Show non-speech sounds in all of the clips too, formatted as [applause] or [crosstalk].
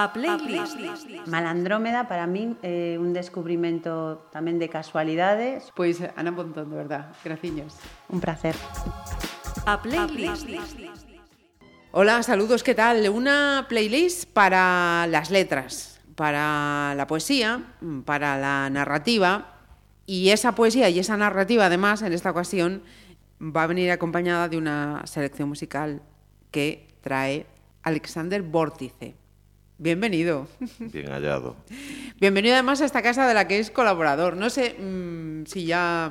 A playlist. Malandrómeda para min é un descubrimento tamén de casualidades. Pois Ana Pontón, de verdad, graciños. Un placer. A playlist. Hola, saludos, ¿qué tal? Una playlist para las letras, para la poesía, para la narrativa. Y esa poesía y esa narrativa, además, en esta ocasión, va a venir acompañada de una selección musical que trae Alexander Vórtice. Bienvenido. Bien hallado. Bienvenido además a esta casa de la que es colaborador. No sé mmm, si ya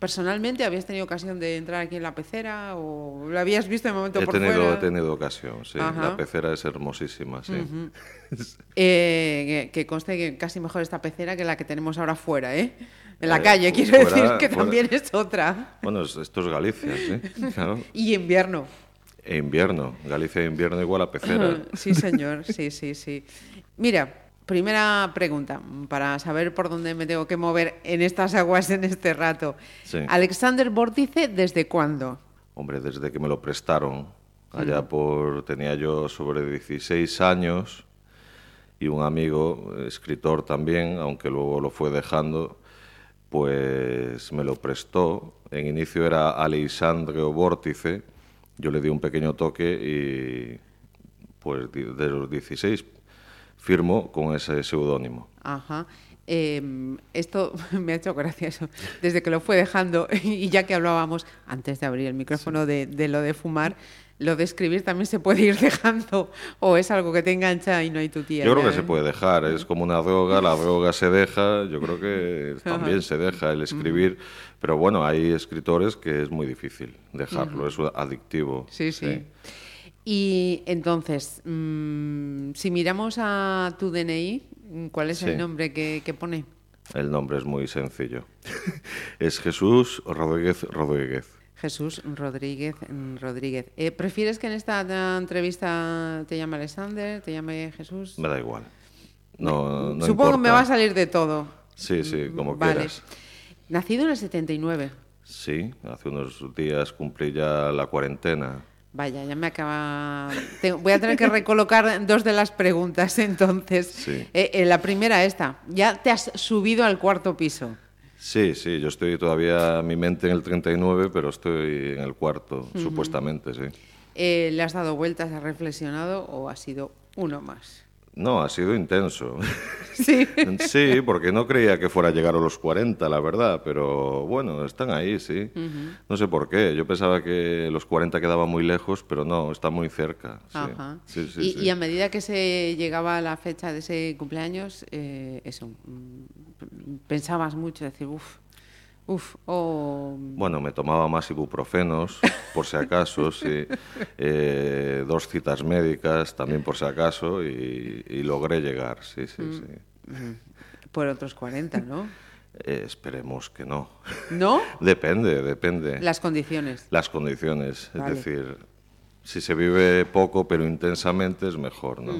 personalmente habías tenido ocasión de entrar aquí en la pecera o lo habías visto de momento he por tenido, fuera. He tenido ocasión, sí. Ajá. La pecera es hermosísima, sí. Uh [laughs] -huh. eh, que, que, conste que casi mejor esta pecera que la que tenemos ahora fuera, ¿eh? En la Eh, calle, quiero fuera- decir que fuera- también es otra. Bueno, es- esto es Galicia, sí. [laughs] Claro. Y invierno. E invierno. Galicia de invierno igual a pecera. Sí, señor, sí, sí, sí. Mira, primera pregunta, para saber por dónde me tengo que mover en estas aguas en este rato. Sí. Alexander Vórtice, ¿desde cuándo? Hombre, desde que me lo prestaron, allá por, tenía yo sobre 16 años y un amigo, escritor también, aunque luego lo fue dejando, pues me lo prestó. En inicio era Alexandre Vórtice, yo le di un pequeño toque y pues de los 16 firmo con ese seudónimo. Ajá. Eh, esto [laughs] me ha hecho gracia eso. Desde que lo fue dejando, [laughs] y ya que hablábamos antes de abrir el micrófono de, de lo de fumar, lo de escribir también se puede ir [laughs] dejando, o es algo que te engancha y no hay tu tía. Yo creo que se puede dejar, es como una droga, la droga se deja, yo creo que [laughs] también se deja el escribir, pero bueno, hay escritores que es muy difícil dejarlo, es adictivo. Sí, sí. Y entonces, mm, si miramos a tu DNI, ¿cuál es el Sí. nombre que, que pone? El nombre es muy sencillo. [laughs] es Jesús Rodríguez Rodríguez. Jesús Rodríguez mm, Rodríguez. Eh, ¿Prefieres que en esta entrevista te llame Alexander, te llame Jesús? Me da igual. No, no Supongo que me va a salir de todo. Sí, sí, como Vale. quieras. Nacido en el 79. Sí, hace unos días cumplí ya la cuarentena. Vaya, ya me acaba. Tengo- Voy a tener que recolocar dos de las preguntas entonces. Sí. Eh, eh, la primera, esta. Ya te has subido al cuarto piso. Sí, sí, yo estoy todavía mi mente en el 39, pero estoy en el cuarto, supuestamente, sí. Eh, ¿Le has dado vueltas, has reflexionado o ha sido uno más? No, ha sido intenso. [laughs] Sí. Sí, porque no creía que fuera a llegar a los 40, la verdad, pero bueno, están ahí, sí. No sé por qué, yo pensaba que los 40 quedaban muy lejos, pero no, está muy cerca. Sí, Ajá. sí, sí, y, sí. y a medida que se llegaba a la fecha de ese cumpleaños, eh, eso, mm, pensabas mucho, decir, uff, uff, o... Bueno, me tomaba más ibuprofenos, por si acaso, [laughs] sí. Eh, dos citas médicas, también por si acaso, y, y logré llegar, sí, sí, sí. por otros 40, ¿no? [laughs] Eh, esperemos que no. ¿No? Depende, depende. Las condiciones. Las condiciones, Vale. es decir, si se vive poco pero intensamente es mejor, ¿no?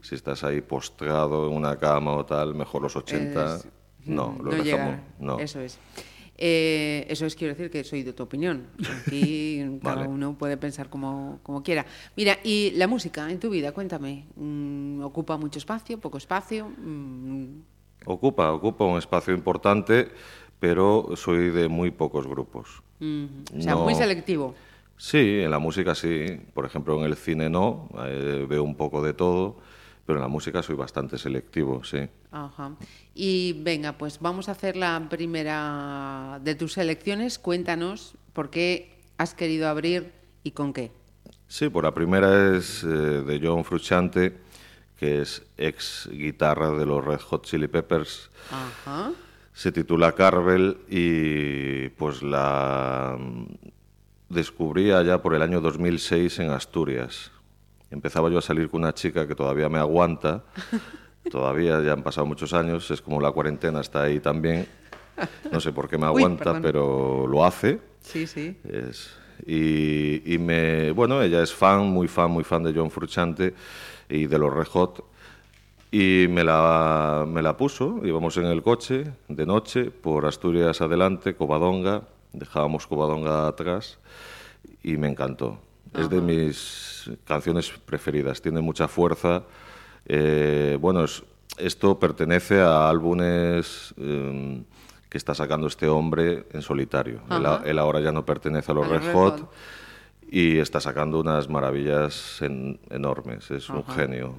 Si estás ahí postrado en una cama o tal, mejor los 80, Es- no, mm, lo no dejamos, no. Eso es. Eh, eso es, quiero decir que soy de tu opinión. Aquí [laughs] cada Vale. uno puede pensar como, como quiera. Mira, y la música en tu vida, cuéntame. Mm, ¿Ocupa mucho espacio, poco espacio? Mm, Ocupa, ocupa un espacio importante, pero soy de muy pocos grupos. mm, o sea, No. muy selectivo. Sí, en la música sí, por ejemplo en el cine no, eh, veo un poco de todo, pero en la música soy bastante selectivo, sí. Ajá. Y venga, pues vamos a hacer la primera de tus selecciones. Cuéntanos por qué has querido abrir y con qué. Sí, por la primera es eh, de John Frusciante, que es ex guitarra de los Red Hot Chili Peppers. Ajá. Se titula Carvel y pues la mm, descubrí allá por el año 2006 en Asturias. Empezaba yo a salir con una chica que todavía me aguanta, [laughs] todavía ya han pasado muchos años, es como la cuarentena está ahí también. No sé por qué me [laughs] aguanta, pero lo hace. Sí, sí. Es- y, y me, bueno, ella es fan, muy fan, muy fan de John Frusciante y de los Red Hot. Y me la, me la puso, íbamos en el coche de noche por Asturias adelante, Covadonga, dejábamos Covadonga atrás y me encantó. Es de mis canciones preferidas, tiene mucha fuerza, Eh, bueno, es- esto pertenece a álbumes eh, que está sacando este hombre en solitario. Él, ahora ya no pertenece a los A Red Red Hot, Hot. y está sacando unas maravillas en- enormes. Es un genio.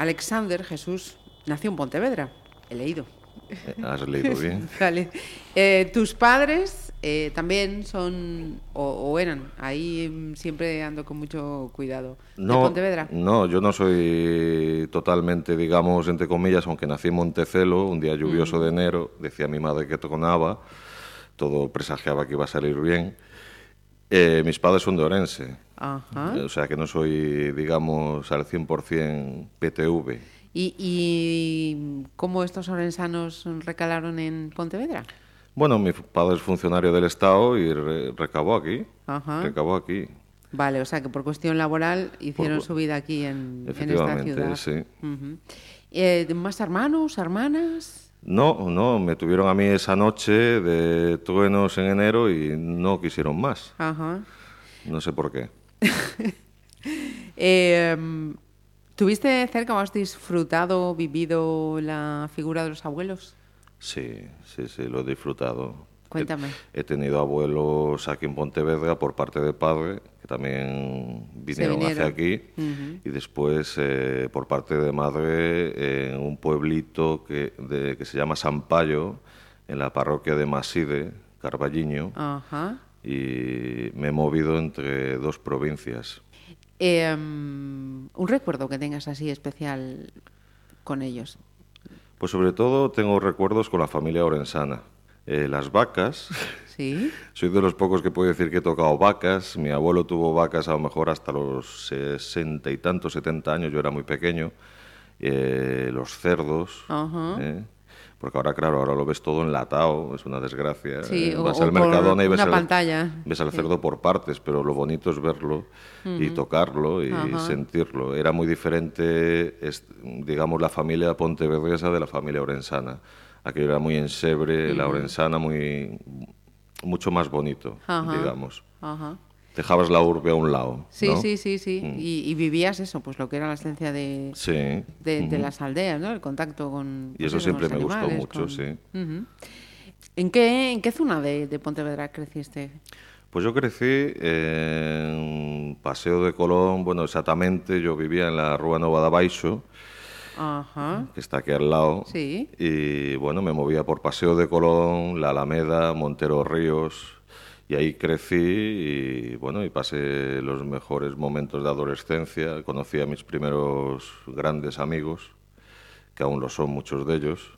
Alexander Jesús nació en Pontevedra. He leído. Eh, Has leído bien. [laughs] Vale. Eh, tus padres eh, también son o, o eran. Ahí mm, siempre ando con mucho cuidado. ¿De No, Pontevedra? no, yo no soy totalmente, digamos, entre comillas, aunque nací en Montecelo, un día lluvioso de enero, decía mi madre que tronaba, todo presagiaba que iba a salir bien. Eh, mis padres son de Orense, Ajá. eh, o sea que no soy, digamos, al 100% PTV. ¿Y, y cómo estos orensanos recalaron en Pontevedra? Bueno, mi padre es funcionario del Estado y re- recabó aquí, Ajá. recabó aquí. Vale, o sea que por cuestión laboral hicieron Por- su vida aquí en, en esta ciudad. sí. Ujú. Eh, ¿Más hermanos, hermanas? No, no, me tuvieron a mí esa noche de truenos en enero y no quisieron más. Ajá. No sé por qué. [laughs] Eh, ¿Tuviste cerca o has disfrutado, vivido la figura de los abuelos? Sí, sí, sí, lo he disfrutado. Cuéntame. He, he tenido abuelos aquí en Pontevedra por parte de padre, que también vinieron, hacia aquí, y después eh, por parte de madre en un pueblito que, de- que se llama Sampaio, en la parroquia de Maside, Carballiño, Ajá. y me he movido entre dos provincias. Eh, un recuerdo que tengas así especial con ellos. Pues sobre todo tengo recuerdos con la familia orensana. Eh, las vacas, [laughs] ¿Sí? soy de los pocos que puede decir que he tocado vacas. Mi abuelo tuvo vacas a lo mejor hasta los sesenta y tantos, setenta años, yo era muy pequeño. Eh, los cerdos. ¿eh? porque ahora, claro, ahora lo ves todo enlatado, es una desgracia. Sí, vas o al Mercadona y ves al, pantalla. ves al Sí. cerdo por partes, pero lo bonito es verlo y tocarlo y sentirlo. Era muy diferente, es- digamos, la familia pontevedresa de la familia orensana. Aquello era muy ensebre, la orensana muy mucho más bonito, Ajá. digamos. Ajá. Dejabas la urbe a un lado. Sí, ¿no? sí, sí, sí. Y, y vivías eso, pues lo que era la esencia de, Sí. de, las aldeas, ¿no? El contacto con. Y eso con siempre los me gustó animales, mucho, con- sí. ¿En qué, ¿En qué zona de, de Pontevedra creciste? Pues yo crecí en Paseo de Colón, bueno, exactamente, yo vivía en la Rúa Nova de Baixo, Ajá. que está aquí al lado. Sí. Y bueno, me movía por Paseo de Colón, La Alameda, Montero Ríos, y ahí crecí y bueno, y pasé los mejores momentos de adolescencia. Conocí a mis primeros grandes amigos, que aún lo son muchos de ellos.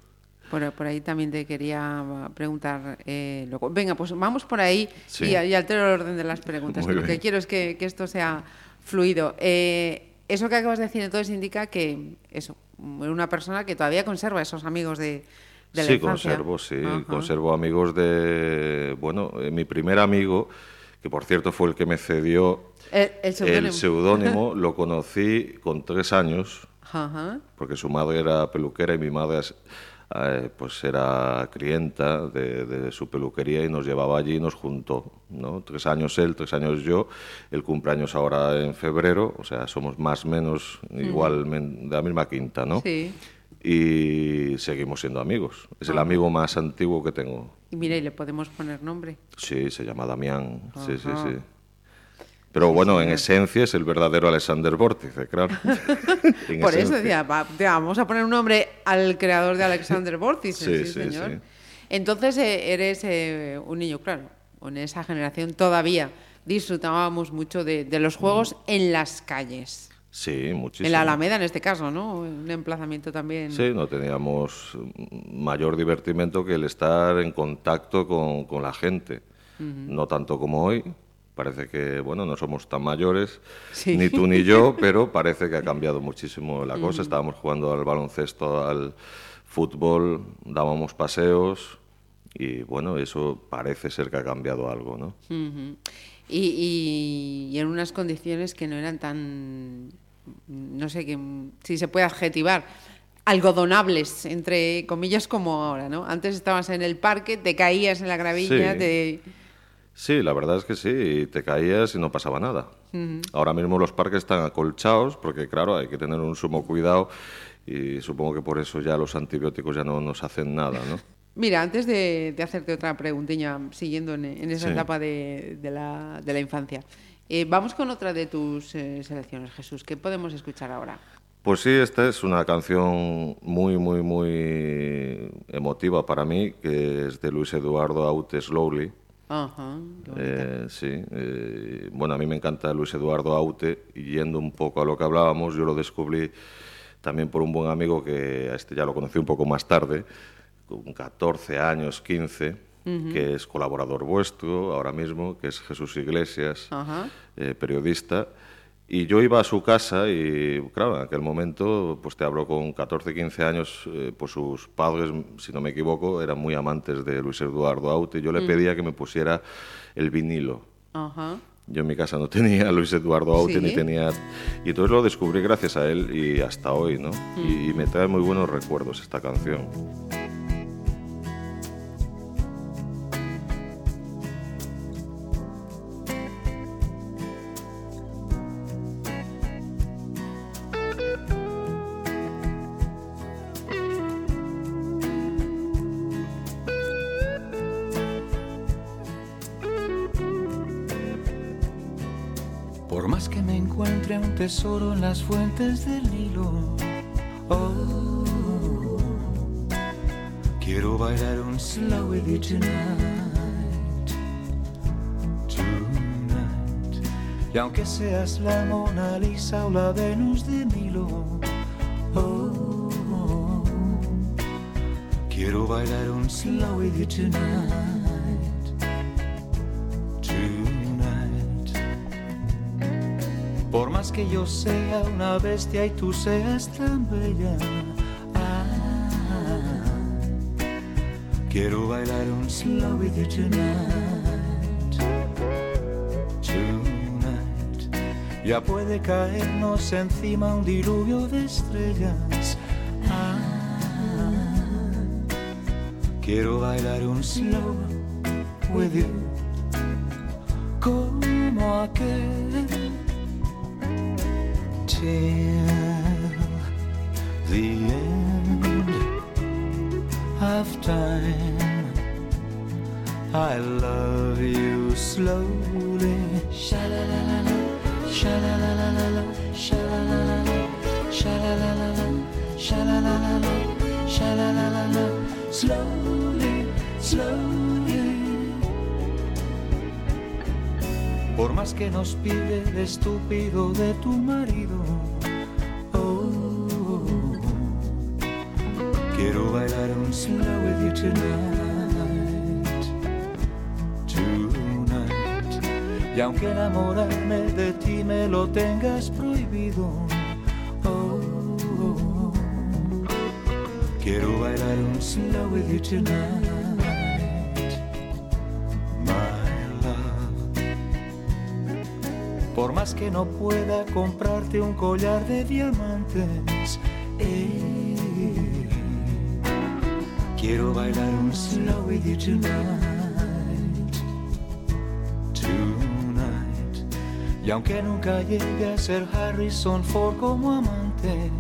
Por, por ahí también te quería preguntar. eh, luego. Venga, pues vamos por ahí Sí. y, y altero el orden de las preguntas. Lo que quiero es que, que esto sea fluido. Eh, eso que acabas de decir entonces indica que eso, una persona que todavía conserva esos amigos de, de la sí, infancia. conservo, sí, Ajá. conservo amigos de... Bueno, eh, mi primer amigo, que por cierto fue el que me cedió El, seudónimo. el seudónimo, [laughs] lo conocí con tres años, Ajá. porque su madre era peluquera y mi madre eh, pues era clienta de, de su peluquería y nos llevaba allí y nos juntó. ¿no? Tres años él, tres años yo, el cumpleaños ahora en febrero, o sea, somos más o menos igual men- de la misma quinta, ¿no? Sí. Y seguimos siendo amigos. Es el amigo más antiguo que tengo. Y mira, y le podemos poner nombre. Sí, se llama Damián. Sí, sí, Ajá. sí. Pero bueno, en esencia es el verdadero Alexander Vórtice, claro. [laughs] En Por eso decía, va- vamos a poner un nombre al creador de Alexander Vórtice. Sí, Sí, sí, señor. sí. Entonces eh, eres eh, un niño, claro. En esa generación todavía disfrutábamos mucho de, de los juegos en las calles. Sí, muchísimo. En la Alameda, en este caso, ¿no? Un emplazamiento también. Sí, no teníamos mayor divertimento que el estar en contacto con, con la gente. No tanto como hoy. Parece que, bueno, no somos tan mayores, Sí. ni tú ni yo, [laughs] pero parece que ha cambiado muchísimo la cosa. Estábamos jugando al baloncesto, al fútbol, dábamos paseos y, bueno, eso parece ser que ha cambiado algo, ¿no? Y, y- y en unas condiciones que no eran tan, no sé que, si se puede adjetivar, algodonables, entre comillas, como ahora, ¿no? Antes estabas en el parque, te caías en la gravilla, Sí. te... Sí, la verdad es que sí, te caías y no pasaba nada. Ahora mismo los parques están acolchados porque, claro, hay que tener un sumo cuidado y supongo que por eso ya los antibióticos ya no nos hacen nada, ¿no? [laughs] Mira, antes de, de hacerte otra preguntilla, siguiendo en, en esa Sí. etapa de, de la, de la infancia, eh, vamos con otra de tus eh, selecciones, Jesús. ¿Qué podemos escuchar ahora? Pues sí, esta es una canción muy, muy, muy emotiva para mí, que es de Luis Eduardo Aute Slowly. Ajá. Eh, sí, eh, bueno, a mí me encanta Luis Eduardo Aute y yendo un poco a lo que hablábamos, yo lo descubrí también por un buen amigo que a este ya lo conocí un poco más tarde, con 14 años, 15, que es colaborador vuestro ahora mismo, que es Jesús Iglesias, eh, periodista. Y yo iba a su casa y, claro, en aquel momento, pues te hablo con 14, 15 años, eh, pues sus padres, si no me equivoco, eran muy amantes de Luis Eduardo Aute. Yo le pedía que me pusiera el vinilo. Ajá. Yo en mi casa no [laughs] tenía a Luis Eduardo Aute Sí. ni tenía... Y entonces lo descubrí gracias a él y hasta hoy, ¿no? Y, y me trae muy buenos recuerdos esta canción. Las fuentes del Nilo, oh, quiero bailar un slow with you tonight, tonight. Y aunque seas la Mona Lisa o la Venus de Milo, oh, quiero bailar un slow with you tonight. Que yo sea una bestia y tú seas tan bella, ah, quiero bailar un slow with you tonight, tonight. Ya puede caernos encima un diluvio de estrellas. Ah, quiero bailar un slow with you, como aquel the end of time. I love you slowly. Sha la la la la, la sha la sha la la la sha la la la la, sha la la la la, slowly, slowly. Por más que nos pide el estúpido de tu marido. Slow with you tonight. Tonight. Y aunque enamorarme de ti me lo tengas prohibido. Oh, quiero bailar un slow with you tonight. My love. Por más que no pueda comprarte un collar de diamantes, quiero bailar un slow with you tonight, tonight. Y aunque nunca llegue a ser Harrison Ford como amante,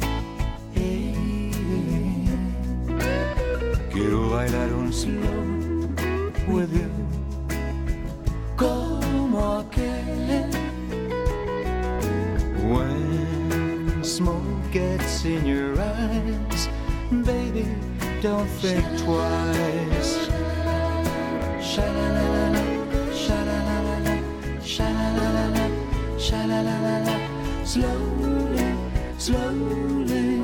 quiero bailar un slow with you. Como aquel when smoke gets in your eyes, baby, don't think twice. Slowly, slowly.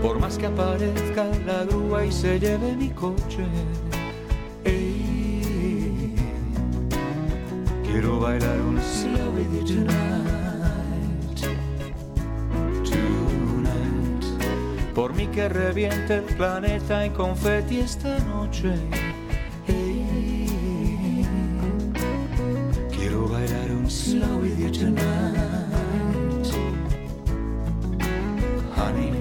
Por más que aparezca la grúa y se lleve mi coche, quiero bailar un slow with you tonight, Por mí que reviente el planeta en confeti esta noche. quiero bailar un slow with you tonight, honey.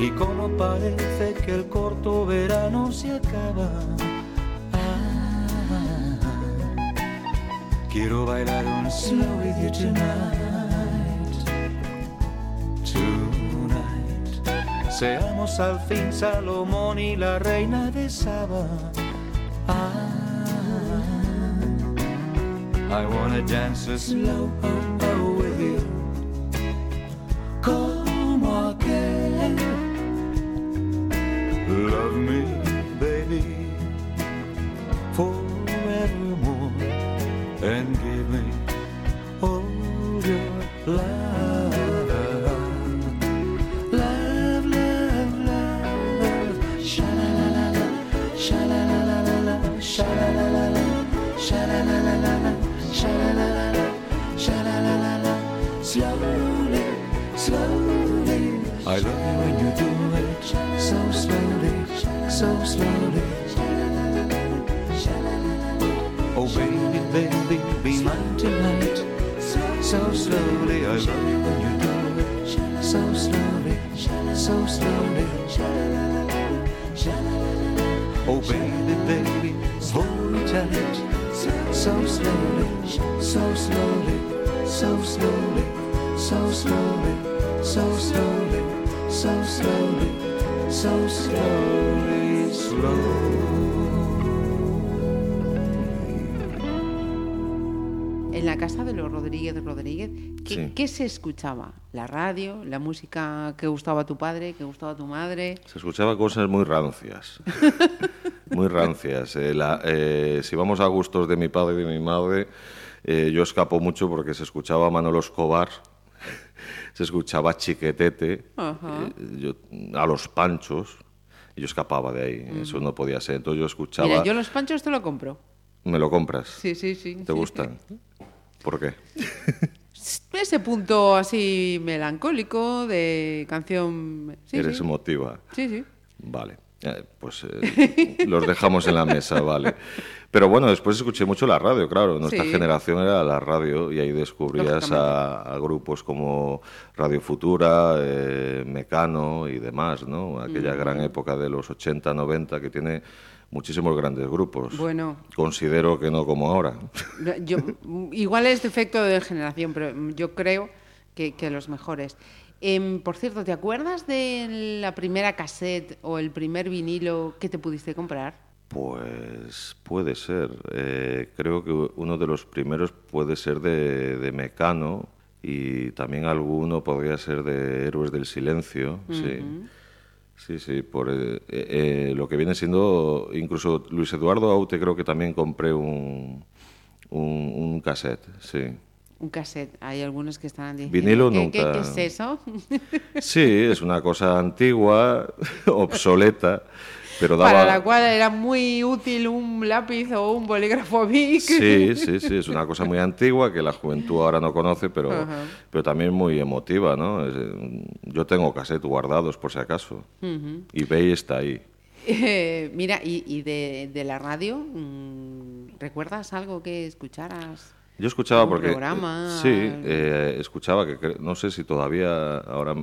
Y como parece que el corto verano se acaba. ah, quiero bailar un slow with you tonight. Seamos al fin Salomón y la reina de Saba. Ah, I wanna dance a slow with you. ¿Qué, se escuchaba? ¿La radio? ¿La música que gustaba a tu padre? ¿Que gustaba a tu madre? Se escuchaba cosas muy rancias. [laughs] muy rancias. Eh, la- eh, si vamos a gustos de mi padre y de mi madre, eh, yo escapo mucho porque se escuchaba Manolo Escobar, [laughs] se escuchaba Chiquetete, eh, yo- a los Panchos, y yo escapaba de ahí. Eso no podía ser. Entonces yo escuchaba... Mira, yo los panchos te lo compro. ¿Me lo compras? Sí, sí, sí. ¿Te gustan? [laughs] ¿Por qué? Ese punto así melancólico de canción. Sí, Eres sí. emotiva. Sí, sí. Vale, eh, pues eh, los dejamos en la mesa, vale. Pero bueno, después escuché mucho la radio, claro. Nuestra Sí. generación era la radio y ahí descubrías a, a grupos como Radio Futura, eh, Mecano y demás, ¿no? Aquella gran época de los 80, 90 que tiene muchísimos grandes grupos. Bueno. Considero que no como ahora. Yo, igual es defecto de generación, pero yo creo que, que los mejores. Em, por cierto, ¿te acuerdas de la primera cassette o el primer vinilo que te pudiste comprar? Pues puede ser. Eh, creo que uno de los primeros puede ser de, de Mecano y también alguno podría ser de Héroes del Silencio. Sí, sí, sí. Por eh, eh, lo que viene siendo, incluso Luis Eduardo Aute creo que también compré un, un, un cassette. Sí. Un cassette. Hay algunos que están diciendo. Vinilo ¿qué, qué- nunca. qué es eso? Sí, es una cosa antigua, [laughs] obsoleta, pero daba. Para la cual era muy útil un lápiz o un bolígrafo [laughs] Bic. Sí, sí, sí, es una cosa muy antigua que la juventud ahora no conoce, pero, Ajá. pero también muy emotiva, ¿no? Eh, yo tengo cassette guardados por si acaso. Y Bay está ahí. Eh, [laughs] mira, y, y de, de la radio, mm, ¿recuerdas algo que escucharas? Yo escuchaba ¿Un porque... programa? Sí, eh, escuchaba que no sé si todavía ahora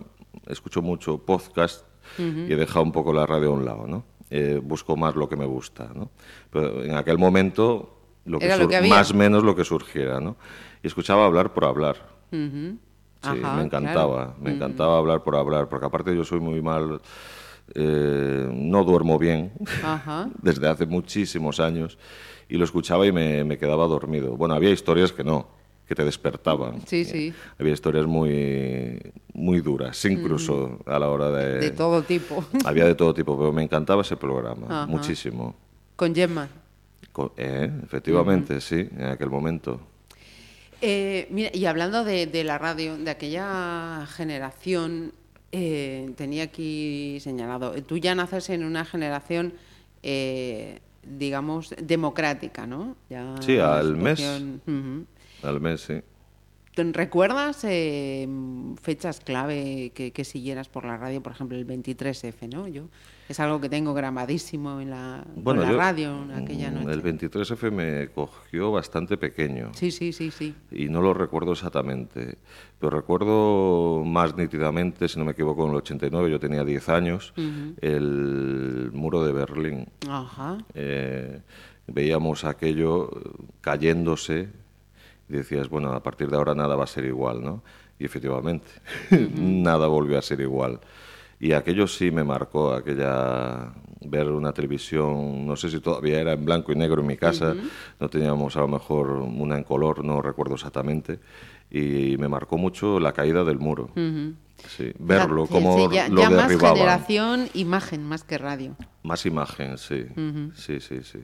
escucho mucho podcast y he dejado un poco la radio a un lado, ¿no? Eh, busco más lo que me gusta, ¿no? Pero en aquel momento lo que, lo que más o menos lo que surgiera, ¿no? Y escuchaba hablar por hablar. Ujú. Sí, Ajá, me encantaba, claro. me encantaba hablar por hablar, porque aparte yo soy muy mal, eh, no duermo bien Ajá. [laughs] desde hace muchísimos años y lo escuchaba y me, me quedaba dormido. Bueno, había historias que no, que te despertaban. Sí, sí. Había historias muy, muy duras, incluso a la hora de... De todo tipo. [laughs] Había de todo tipo, pero me encantaba ese programa, Ajá. muchísimo. Con Gemma. Eh, efectivamente, sí, en aquel momento. Eh, mira, y hablando de, de la radio, de aquella generación, eh, tenía aquí señalado, eh, tú ya naces en una generación, eh, digamos, democrática, ¿no? Ya Sí, al mes. Al mes, sí. ¿Te ¿Recuerdas eh, fechas clave que, que siguieras por la radio? Por ejemplo, el 23F, ¿no? Yo, es algo que tengo grabadísimo en la, en la yo- radio en aquella mm, noche. El 23F me cogió bastante pequeño. Sí, sí, sí, sí. y no lo recuerdo exactamente, pero recuerdo más nítidamente, si no me equivoco, en el 89, yo tenía 10 años, el muro de Berlín. Ajá. Eh, veíamos aquello eh, cayéndose y decías, bueno, a partir de ahora nada va a ser igual, ¿no? Y efectivamente, [laughs] nada volvió a ser igual. Y aquello sí me marcó, aquella ver una televisión, no sé si todavía era en blanco y negro en mi casa, no teníamos a lo mejor una en color, no recuerdo exactamente, y me marcó mucho la caída del muro. Sí, verlo, Sí, cómo sí, ya, lo ya más derribaban. generación imagen más que radio. Más imagen, sí. Sí, sí, sí.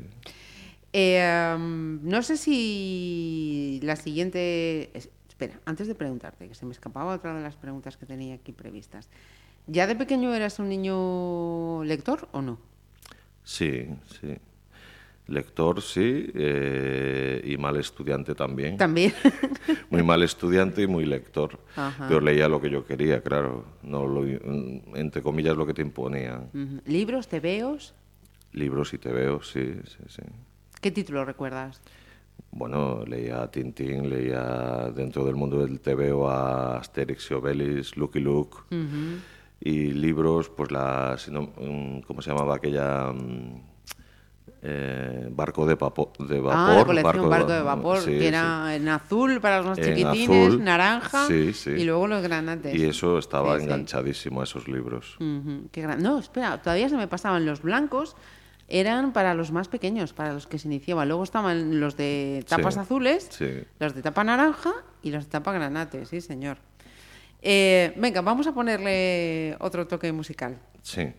Eh, um, no sé si la siguiente. es- Espera, antes de preguntarte, que se me escapaba otra de las preguntas que tenía aquí previstas. ¿Ya de pequeño eras un niño lector o no? Sí, sí. Lector, sí, eh, y mal estudiante también. También. [laughs] Muy mal estudiante y muy lector. Ajá. Pero leía lo que yo quería, claro. No lo, entre comillas, lo que te imponían. Ujú. ¿Libros, tebeos? Libros y te veo, sí, sí, sí. ¿Qué título recuerdas? Bueno, leía Tintín, leía dentro del mundo del TVO a Asterix y Obelix, Lucky Luke. Y libros, pues la, mm, ¿cómo se llamaba aquella? mm, eh, barco de, papo- de vapor. ah, la colección Barco de va- Vapor, sí, que sí. era en azul para los más En chiquitines, azul, naranja sí, sí. y luego los granates. Y eso estaba enganchadísimo a esos libros. Qué gran- No, espera, todavía se me pasaban los blancos. Eran para los más pequeños, para los que se iniciaban. Luego estaban los de tapas Sí, azules, sí. los de tapa naranja y los de tapa granate, sí, señor. Eh, venga, vamos a ponerle otro toque musical. Sí.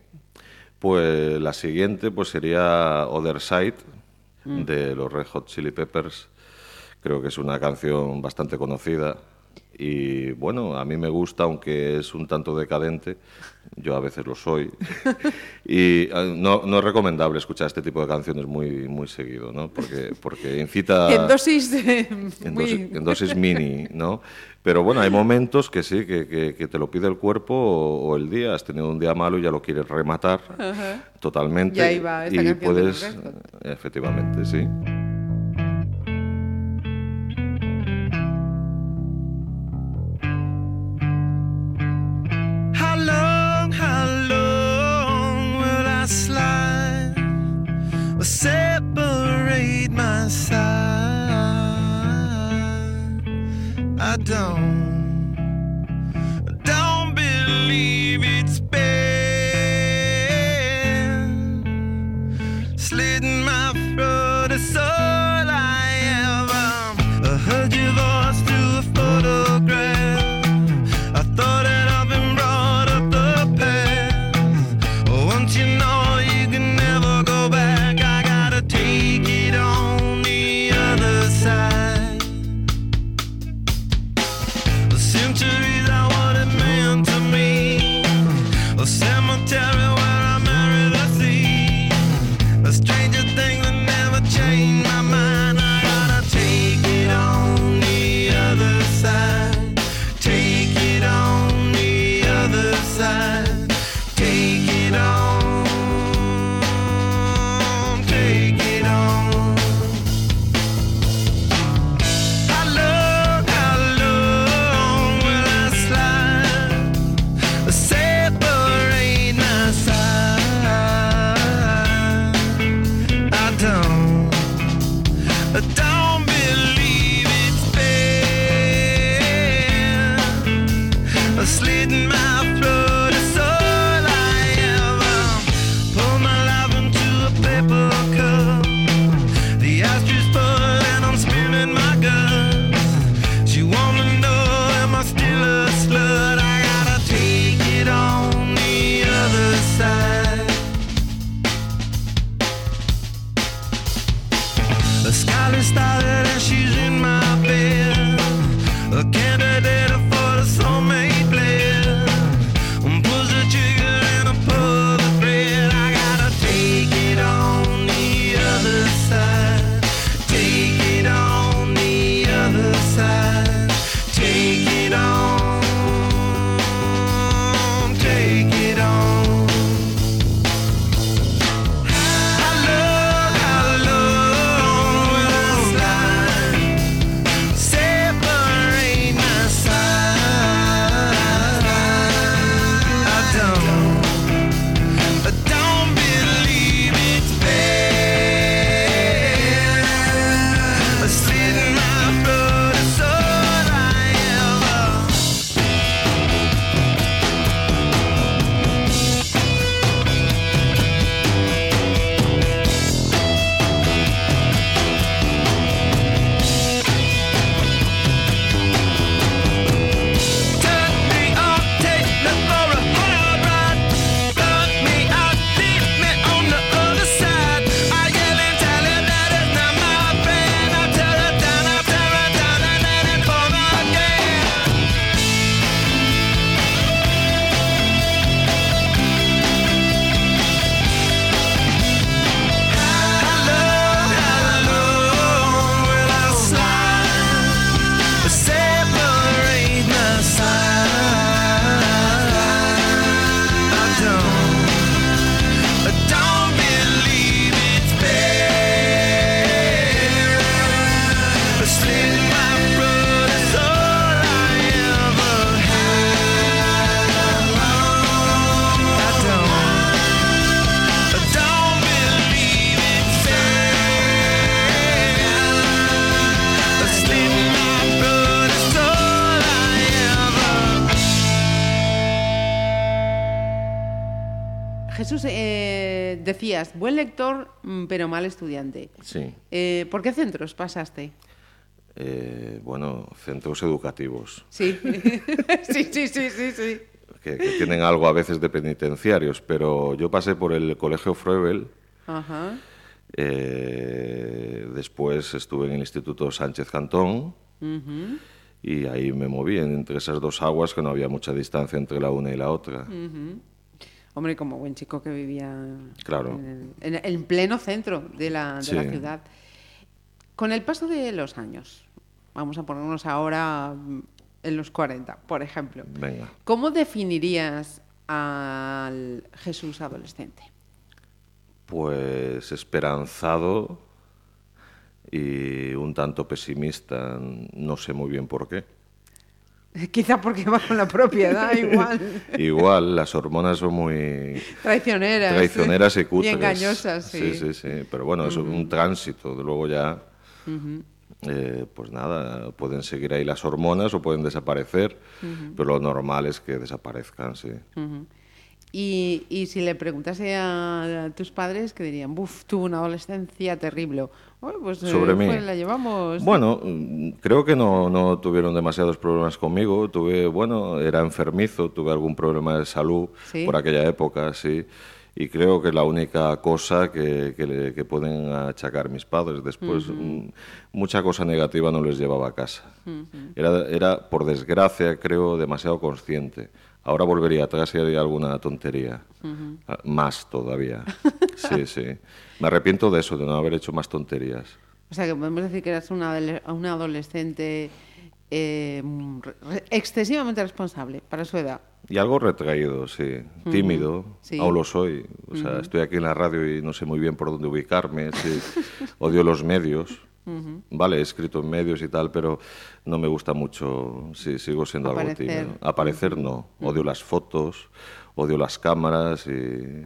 Pues la siguiente pues sería Other Side de los Red Hot Chili Peppers. Creo que es una canción bastante conocida y bueno, a mí me gusta aunque es un tanto decadente. Yo a veces lo soy. [laughs] y eh, no, no es recomendable escuchar este tipo de canciones muy muy seguido, ¿no? Porque porque incita [laughs] en dosis eh, en, muy... dosis, en dosis [laughs] mini, ¿no? Pero bueno, hay momentos que sí, que, que- que te lo pide el cuerpo o, o el día. Has tenido un día malo y ya lo quieres rematar totalmente. Y ahí va esta y puedes, Hot. efectivamente, sí. Separate my side? I don't, don't believe it's been decías, buen lector, mm, pero mal estudiante. Sí. Eh, ¿Por qué centros pasaste? Eh, bueno, centros educativos, Sí. [laughs] sí, sí, sí, sí, sí. que, que tienen algo a veces de penitenciarios, pero yo pasé por el Colegio Froebel, Ajá. eh, después estuve en el Instituto Sánchez Cantón Ujú. y ahí me moví entre esas dos aguas que no había mucha distancia entre la una y la otra. Mm. Hombre, como buen chico que vivía Claro. en, el- en- en pleno centro de la, de la ciudad. Con el paso de los años, vamos a ponernos ahora mm, en los 40, por ejemplo, Venga. ¿cómo definirías al Jesús adolescente? Pues esperanzado y un tanto pesimista, no sé muy bien por qué. [laughs] Quizá porque va con la propiedad [laughs] igual. Igual, las hormonas son muy Traicioneras. traicioneras y Y cutres. engañosas, sí. Sí, sí, sí. Pero bueno, es un tránsito. de Luego ya, eh, pues nada, pueden seguir ahí las hormonas o pueden desaparecer, pero lo normal es que desaparezcan, sí. Y, y si le preguntase a, a tus padres, que dirían, buf, tuvo una adolescencia terrible. Bueno, pues eh, Sobre mí. pues la llevamos. Bueno, mm, creo que no, no tuvieron demasiados problemas conmigo. Tuve, bueno, era enfermizo, tuve algún problema de salud Sí. por aquella época, sí. Y creo que la única cosa que, que, que pueden achacar mis padres. Después, mm, mucha cosa negativa no les llevaba a casa. era, era, por desgracia, creo, demasiado consciente. Ahora volvería atrás y haría alguna tontería. Ah, Más todavía. [laughs] Sí, sí. Me arrepiento de eso, de no haber hecho más tonterías. O sea, que podemos decir que eras una, una adolescente eh, re- excesivamente responsable para su edad. Y algo retraído, sí. Tímido. Sí. Aún lo soy. O sea, estoy aquí en la radio y no sé muy bien por dónde ubicarme. sí. [laughs] Odio los medios. Vale, he escrito en medios y tal, pero no me gusta mucho. Sí, sigo siendo algo Aparecer. tímido. Aparecer no. Odio las fotos, odio las cámaras y.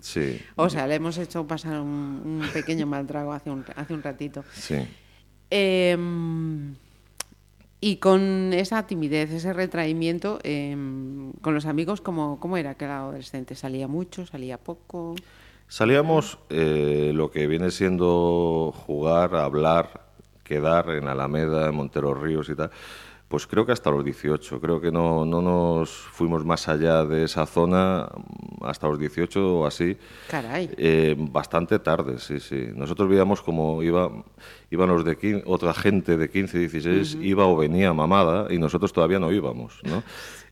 Sí, [laughs] O sea, le hemos hecho pasar un, un pequeño mal trago hace un, hace un ratito. sí. Em, y con esa timidez, ese retraimiento, em, con los amigos, ¿cómo, ¿cómo era que era adolescente? ¿Salía mucho? ¿Salía poco? Salíamos eh, lo que viene siendo jugar, hablar, quedar en Alameda, en Montero Ríos y tal. Pues creo que hasta los 18. Creo que no, no nos fuimos más allá de esa zona mm, hasta los 18 o así. Caray. Eh, bastante tarde, sí, sí. Nosotros veíamos como iba, iban los de 15, otra gente de 15, 16, iba o venía mamada y nosotros todavía no íbamos, ¿no?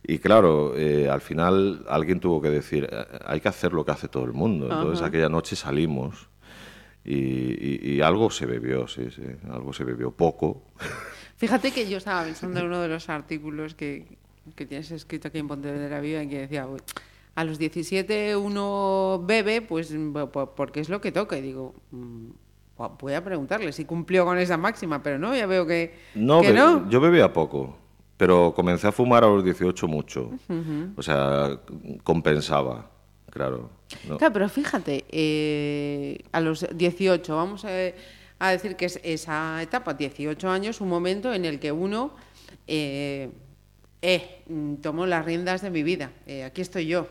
Y claro, eh, al final alguien tuvo que decir, "Eh, hay que hacer lo que hace todo el mundo. Entonces aquella noche salimos y, y- y algo se bebió, sí, sí, algo se bebió, poco. Fíjate que yo estaba pensando en uno de los artículos que, que tienes escrito aquí en Pontevedra Viva en que decía, "Uy, a los 17 uno bebe, pues po- po- porque es lo que toca. Y digo, mm, vo- voy a preguntarle si cumplió con esa máxima, pero no, ya veo que No, que no. yo bebía poco, pero comencé a fumar a los 18 mucho. O sea, compensaba, claro. ¿no? Claro, pero fíjate, eh, a los 18, vamos a, a decir que es esa etapa, 18 años, un momento en el que uno eh, eh, tomó las riendas de mi vida, eh, aquí estoy yo,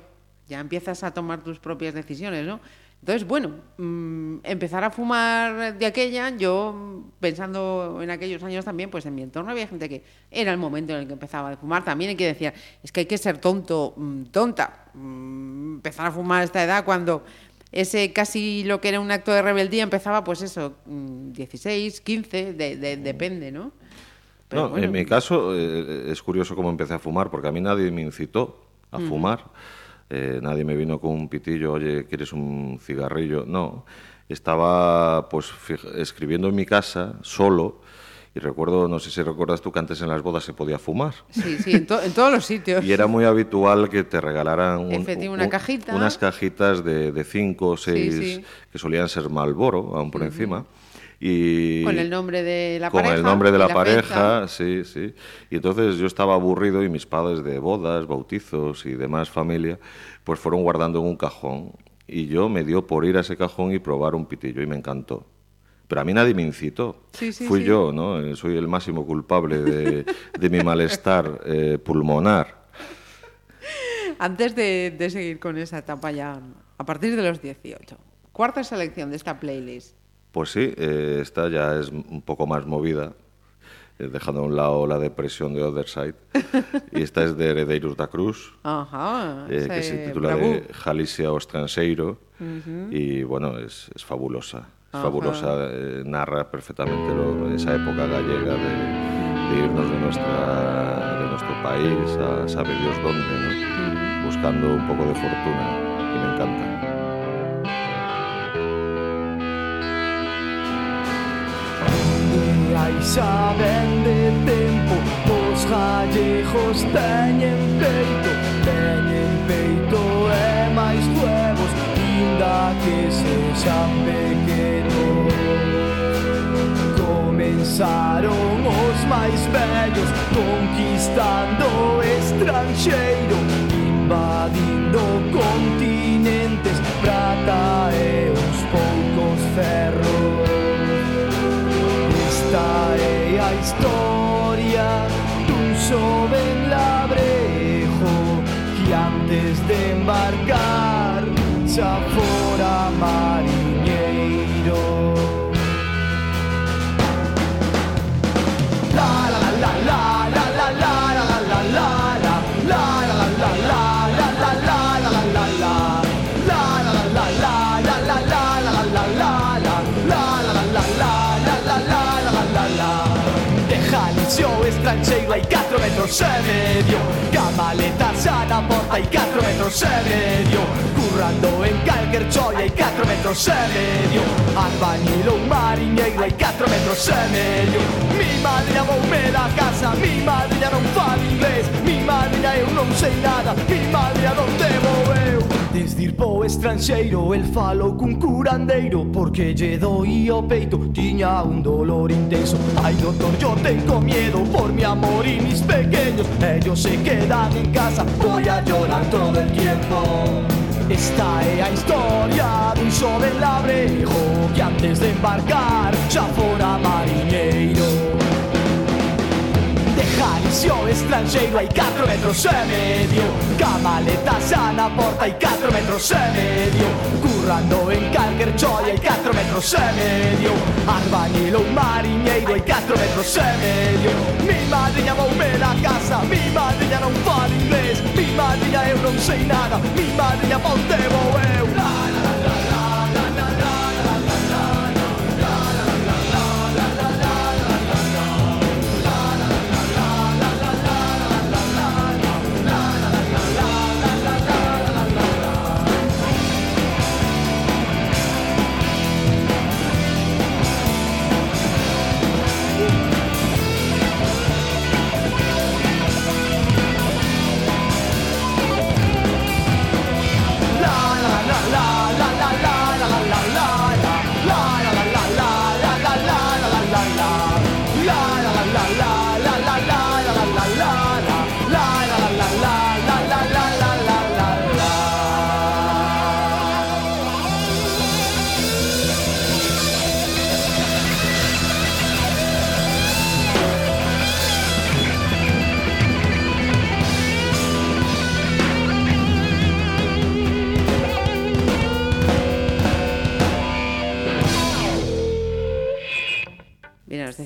ya empiezas a tomar tus propias decisiones, ¿no? Entonces, bueno, mm, empezar a fumar de aquella, yo pensando en aquellos años también, pues en mi entorno había gente que era el momento en el que empezaba a fumar. También hay que decir, es que hay que ser tonto, mm, tonta, mm, empezar a fumar a esta edad cuando ese casi lo que era un acto de rebeldía empezaba, pues eso, mm, 16, 15, de- de- depende, ¿no? Pero No, bueno, en mi caso eh, es curioso cómo empecé a fumar, porque a mí nadie me incitó a fumar. Eh, nadie me vino con un pitillo, oye, ¿quieres un cigarrillo? No. Estaba pues escribiendo en mi casa, solo, y recuerdo, no sé si recuerdas tú que antes en las bodas se podía fumar. Sí, sí, en, to- en todos los sitios. Y era muy habitual que te regalaran un- Efectivo, una un- cajita. unas cajitas de, de cinco o seis sí. que solían ser Malboro, aún por encima. Y Con el nombre de la con pareja. el nombre de la, fecha. pareja, sí, sí. Y entonces yo estaba aburrido y mis padres de bodas, bautizos y demás familia, pues fueron guardando en un cajón. Y yo me dio por ir a ese cajón y probar un pitillo y me encantó. Pero a mí nadie me incitó. Sí, sí, Fui sí. yo, ¿no? Eh, Soy el máximo culpable de, de mi malestar eh, pulmonar. Antes de, de seguir con esa etapa ya a partir de los 18. Cuarta selección de esta playlist. Pues sí, eh, esta ya es un poco más movida, eh, dejando a un lado la depresión de Other Side. [laughs] y esta es de Heredeiros da Cruz, Ajá. que se titula de Jalicia o Estranseiro. Y bueno, es, es fabulosa. Ajá. fabulosa, eh, narra perfectamente lo- esa época gallega de, de irnos de, nuestra, de nuestro país a sabe Dios dónde, ¿no? buscando un poco de fortuna. Y me encanta. Aí xa ven de tempo Os gallejos teñen peito da que se sabe Comenzaron os máis vellos conquistando estranxeiro Invadindo continentes prata e uns poucos ferros. Esta é a historia dun xoven labrejo que antes de embarcar Chao L'operació és tranxella 4 metros e medio Camaleta sana porta i 4 metros e medio Currando en calger gioia i 4 metros se medio Albagnile un mariniero i 4 metros e medio Mi madre amou me da casa, mi madre non fala inglés. Mi madre eu non sei nada, mi madre non te moveu Desde ir po estranxeiro El falou cun curandeiro Porque lle doi o peito Tiña un dolor intenso. Ai doctor, yo tengo miedo Por mi amor y mis pequeños Ellos se quedan en casa Voy a llorar todo el tiempo. Esta é a historia dun xoven labrejo Que antes de embarcar xa fora mariñeiro Calcio estrangeiro hai 4 metros e medio. Camaletta sana porta hai 4 metros e medio. Currando in Calger Gioia i 4 metros e medio. Arvanilo Marinheiro ai 4 metros e medio. Mi madrinha voume na casa, mi madrinha non fala inglês Mi madrinha eu non sei nada, mi madrinha pontevou eu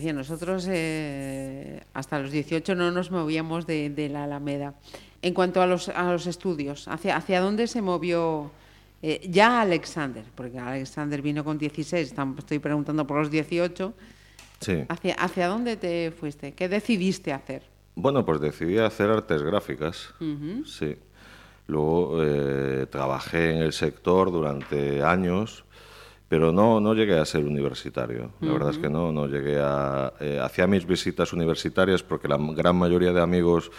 decía, nosotros eh, hasta los 18 no nos movíamos de, de la Alameda. En cuanto a los, a los estudios, ¿hacia, ¿hacia dónde se movió eh, ya Alexander? Porque Alexander vino con 16, tam- estoy preguntando por los 18. Sí. ¿Hacia, ¿Hacia dónde te fuiste? ¿Qué decidiste hacer? Bueno, pues decidí hacer artes gráficas. Sí. Luego eh, trabajé en el sector durante años, pero no, no llegué a ser universitario. La verdad es que no, no llegué a... eh, hacía mis visitas universitarias porque la gran mayoría de amigos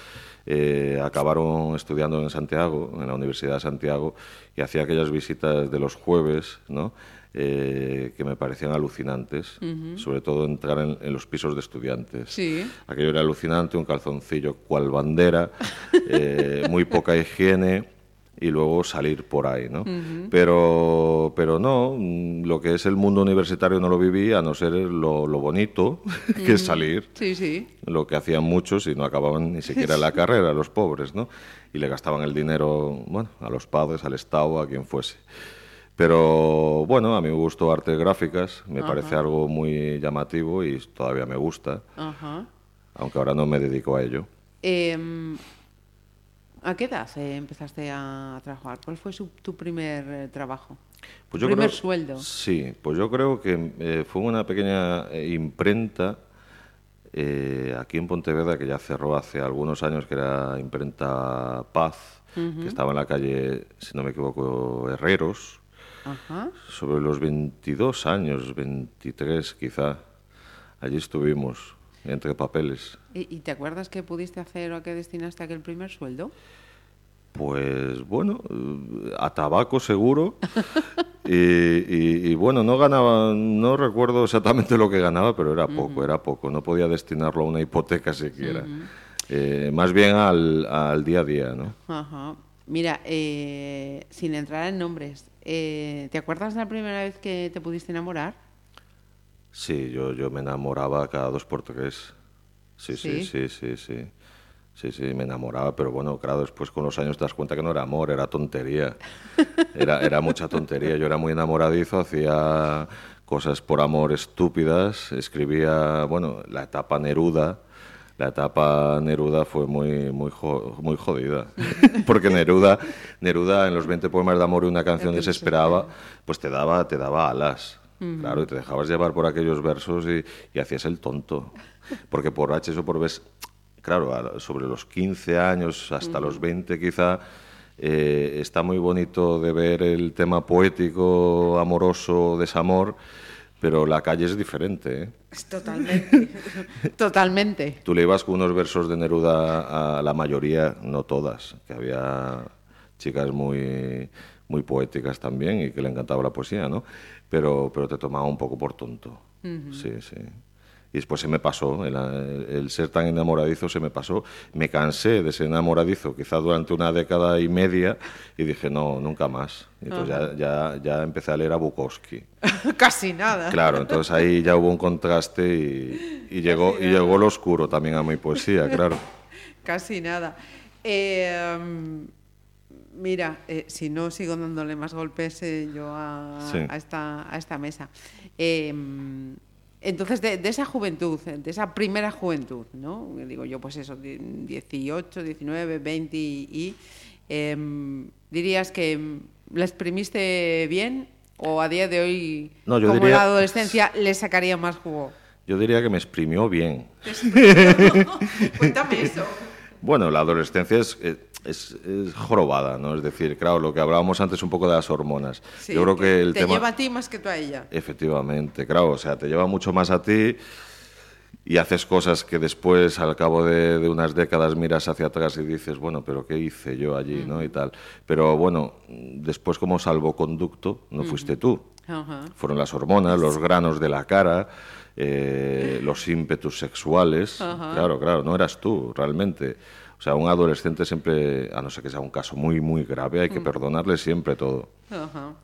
eh, acabaron estudiando en Santiago, en la Universidad de Santiago, y hacía aquellas visitas de los jueves, ¿no? Eh, que me parecían alucinantes, sobre todo entrar en, en los pisos de estudiantes. Sí. Aquello era alucinante, un calzoncillo cual bandera, [laughs] muy poca higiene y luego salir por ahí, ¿no? pero, pero no, mm, lo que es el mundo universitario no lo viví, a no ser lo, lo bonito [laughs] que es salir, Sí, sí. lo que hacían muchos y no acababan ni siquiera la [laughs] carrera, los pobres, ¿no? Y le gastaban el dinero, bueno, a los padres, al Estado, a quien fuese. Pero bueno, a mí me gustó artes gráficas, me parece algo muy llamativo y todavía me gusta, aunque ahora no me dedico a ello. Em, ¿A qué edad eh, empezaste a trabajar? ¿Cuál fue su- tu primer eh, trabajo? Pues Tu primer creo- sueldo. Sí, pues yo creo que eh, fue una pequeña eh, imprenta eh, aquí en Pontevedra que ya cerró hace algunos años, que era imprenta Paz, que estaba en la calle, si no me equivoco, Herreros, Ajá. sobre los 22 años, 23 quizá. Allí estuvimos, entre papeles. ¿Y, y te acuerdas qué pudiste hacer o a qué destinaste aquel primer sueldo? Pues bueno, a tabaco seguro. [laughs] y, y- y, bueno, no ganaba, no recuerdo exactamente lo que ganaba, pero era poco, era poco. No podía destinarlo a una hipoteca siquiera. Eh, más bien al, al día a día, ¿no? Ajá. Mira, eh, sin entrar en nombres, eh, ¿te acuerdas de la primera vez que te pudiste enamorar? Sí, yo, yo me enamoraba cada dos por tres. Sí, sí, ¿Sí? sí, sí, sí. Sí, sí, me enamoraba, pero bueno, claro, después con los años te das cuenta que no era amor, era tontería. [laughs] Era, era mucha tontería. Yo era muy enamoradizo, hacía cosas por amor estúpidas, escribía, bueno, la etapa Neruda. La etapa Neruda fue muy, muy, jo- muy jodida, [laughs] porque Neruda, Neruda en los 20 poemas de amor y una canción desesperada, pues te daba, te daba alas. Claro, y te dejabas llevar por aquellos versos y, y hacías el tonto. Porque por H o por B, claro, a- sobre los 15 años hasta los 20 quizá, eh, está muy bonito de ver el tema poético, amoroso, desamor, pero la calle es diferente. ¿eh? Totalmente. [laughs] Totalmente. Tú le ibas con unos versos de Neruda a la mayoría, no todas, que había chicas muy, muy poéticas también y que le encantaba la poesía, ¿no? Pero, pero te tomaba un poco por tonto. Sí, sí. Y después se me pasó, el, el ser tan enamoradizo se me pasó. Me cansé de ser enamoradizo, quizá durante una década y media, y dije, no, nunca más. Y entonces ya, ya, ya empecé a leer a Bukowski. [laughs] Casi nada. Claro, entonces ahí ya hubo un contraste y, y llegó, y llegó lo oscuro también a mi poesía, claro. [laughs] Casi nada. Eh, mira, eh, si no sigo dándole más golpes eh, yo a, Sí. a esta, a esta mesa. Eh, entonces, de, de esa juventud, de esa primera juventud, ¿no? Digo yo, pues eso, di- 18, 19, 20 y... em, ¿Dirías que em, la exprimiste bien o a día de hoy, No, yo como en diría- la adolescencia, le sacaría más jugo? Yo diría que me exprimió bien. [laughs] Cuéntame eso. [laughs] Bueno, la adolescencia es, eh, es, es jorobada, ¿no? Es decir, claro, lo que hablábamos antes un poco de las hormonas. Sí, Yo creo que el te tema... lleva a ti más que tú a ella. Efectivamente, claro, o sea, te lleva mucho más a ti y haces cosas que después, al cabo de, de unas décadas, miras hacia atrás y dices, bueno, pero ¿qué hice yo allí, no? Y tal. Pero bueno, después como salvoconducto no fuiste tú. Ajá. Fueron las hormonas, los granos de la cara, eh, los ímpetus sexuales. Claro, claro, no eras tú realmente. O sea, un adolescente siempre, a no ser que sea un caso muy, muy grave, hay que perdonarle siempre todo. Ajá.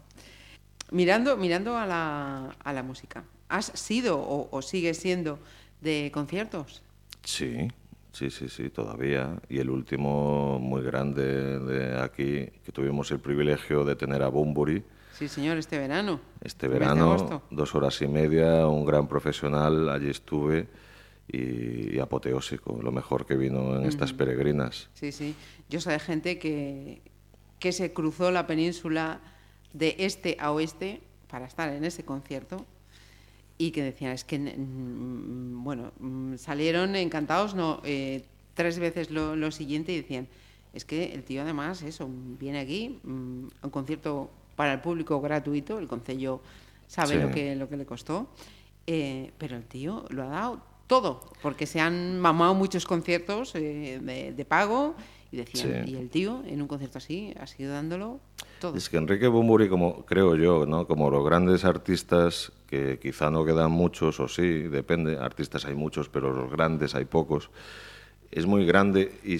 Mirando, mirando a, la, a la música, ¿has sido o, o sigues siendo de conciertos? Sí, sí, sí, sí, todavía. Y el último muy grande de aquí, que tuvimos el privilegio de tener a Bumburi Sí, señor, este verano. este verano, dos horas y media, un gran profesional, allí estuve y, y apoteósico, lo mejor que vino en estas peregrinas. Sí, sí. Yo sé de gente que, que se cruzó la península de este a oeste para estar en ese concierto y que decían, es que, mm, bueno, mm, salieron encantados, no, eh, tres veces lo, lo siguiente y decían, es que el tío además, eso, viene aquí mm, a un concierto para el público gratuito, el concello sabe Sí. lo, que, lo que le costó, eh, pero el tío lo ha dado todo, porque se han mamado muchos conciertos eh, de, de pago y decían, Sí. y el tío en un concierto así ha sido dándolo todo. Es que Enrique Bumburi, como creo yo, ¿no? como los grandes artistas, que quizá no quedan muchos, o sí, depende, artistas hay muchos, pero los grandes hay pocos, es muy grande y,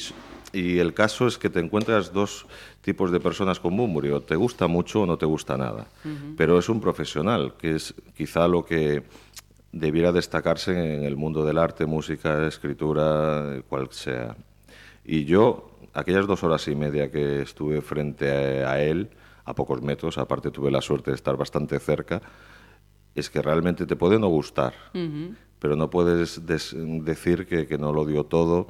y el caso es que te encuentras dos tipos de personas con Bumburi, o te gusta mucho o no te gusta nada. Pero es un profesional, que es quizá lo que debiera destacarse en el mundo del arte, música, escritura, cual sea. Y yo, aquellas dos horas y media que estuve frente a, él, a pocos metros, aparte tuve la suerte de estar bastante cerca, es que realmente te puede no gustar, pero no puedes des- decir que, que no lo dio todo.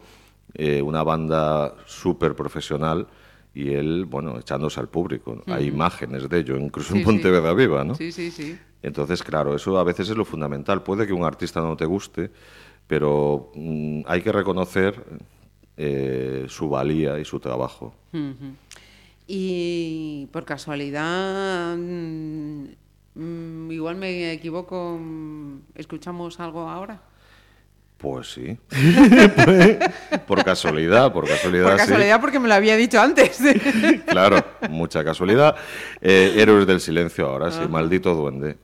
eh, una banda súper profesional y él, bueno, echándose al público. Hay imágenes de ello, incluso Sí, en sí. Pontevedra Viva, ¿no? Sí, sí, sí. Entonces, claro, eso a veces es lo fundamental. Puede que un artista no te guste, pero mm, hay que reconocer eh, su valía y su trabajo. Y por casualidad, mm, mm, igual me equivoco, ¿escuchamos algo ahora? Pues sí. [laughs] por casualidad, por casualidad. Por sí. casualidad, porque me lo había dicho antes. [laughs] Claro, mucha casualidad. Eh, Héroes del silencio ahora, sí, maldito duende.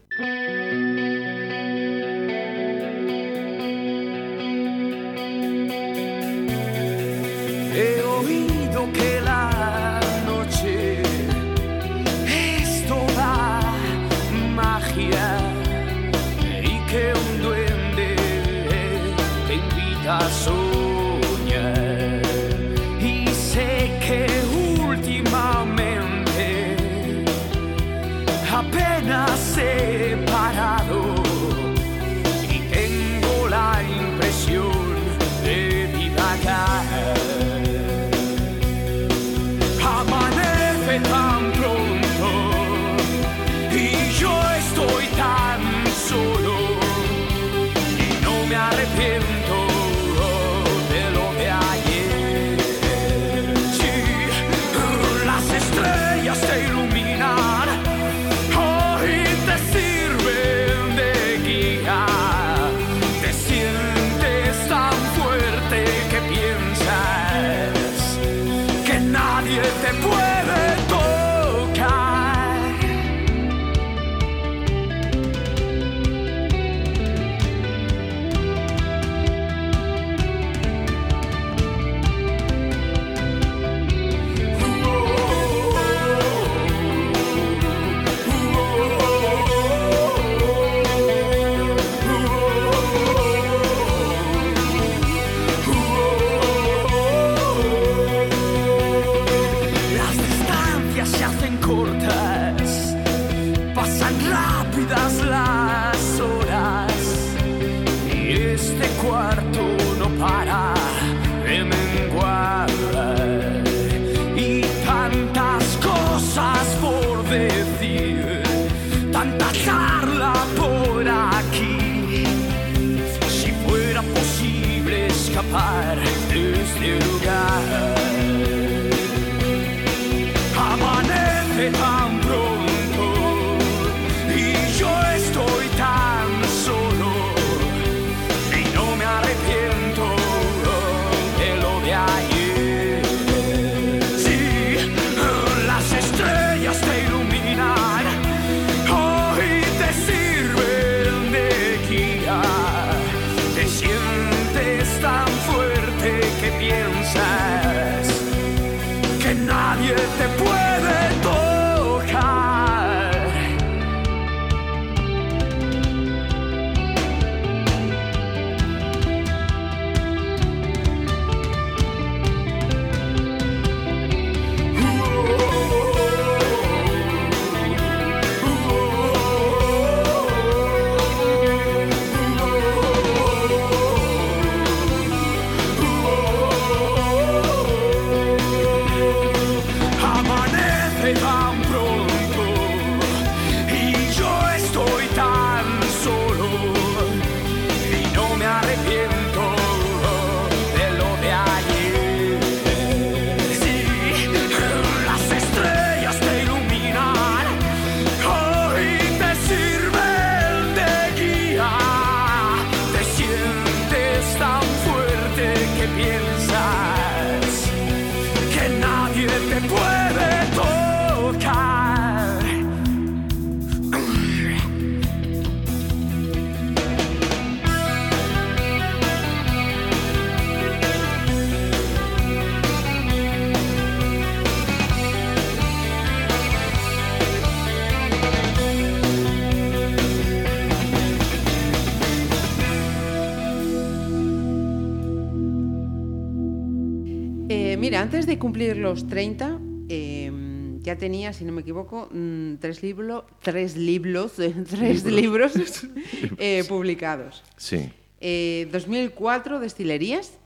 Cumplir los 30, eh, ya tenía, si no me equivoco, mm, tres, libros tres libros, [laughs] tres libros [laughs] eh, publicados. Sí, Eh, 2004, Destilerías,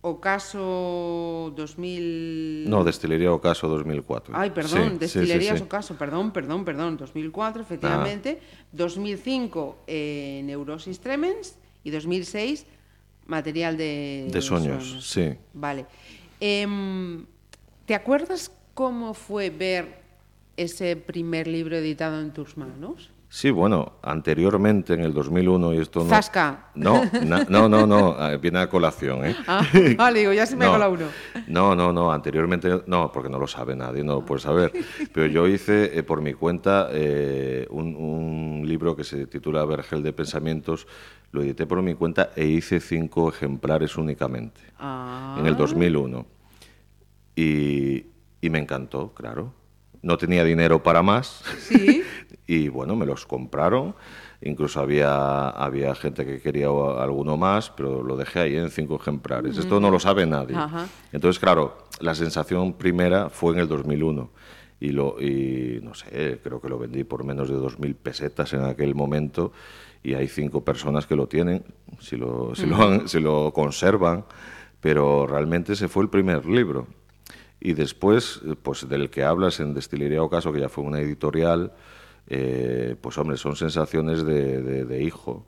Ocaso 2000... no, Destilería Ocaso 2004. Ay, perdón, Sí, sí, sí, Destilerías sí. Ocaso, perdón, perdón, perdón, 2004, efectivamente. 2005, eh, Neurosis Tremens. Y 2006, Material de... De sueños, sí. Vale. Em, ¿Te acuerdas cómo fue ver ese primer libro editado en tus manos? Sí, bueno, anteriormente, en el 2001, y esto no... Zasca. No, na- no, no, no, eh, viene a colación, ¿eh? Ah, digo, ya se me No. colado uno. No, no, no, anteriormente, no, porque no lo sabe nadie, no lo puede saber. Pero yo hice eh, por mi cuenta eh, un, un libro que se titula Vergel de Pensamientos, lo edité por mi cuenta e hice cinco ejemplares únicamente, Ah. en el 2001. Y, y me encantó, claro. No tenía dinero para más. Sí. [laughs] y bueno, me los compraron. Incluso había, había gente que quería alguno más, pero lo dejé ahí en cinco ejemplares. Esto no lo sabe nadie. Ajá. Entonces, claro, la sensación primera fue en el 2001. Y, lo, y no sé, creo que lo vendí por menos de 2.000 pesetas en aquel momento. Y hay cinco personas que lo tienen, si lo, si lo, han- si lo conservan. Pero realmente ese fue el primer libro. Y después, eh, pues del que hablas en Destilería Ocaso, que ya fue una editorial, eh, pues hombre, son sensaciones de, de- de hijo.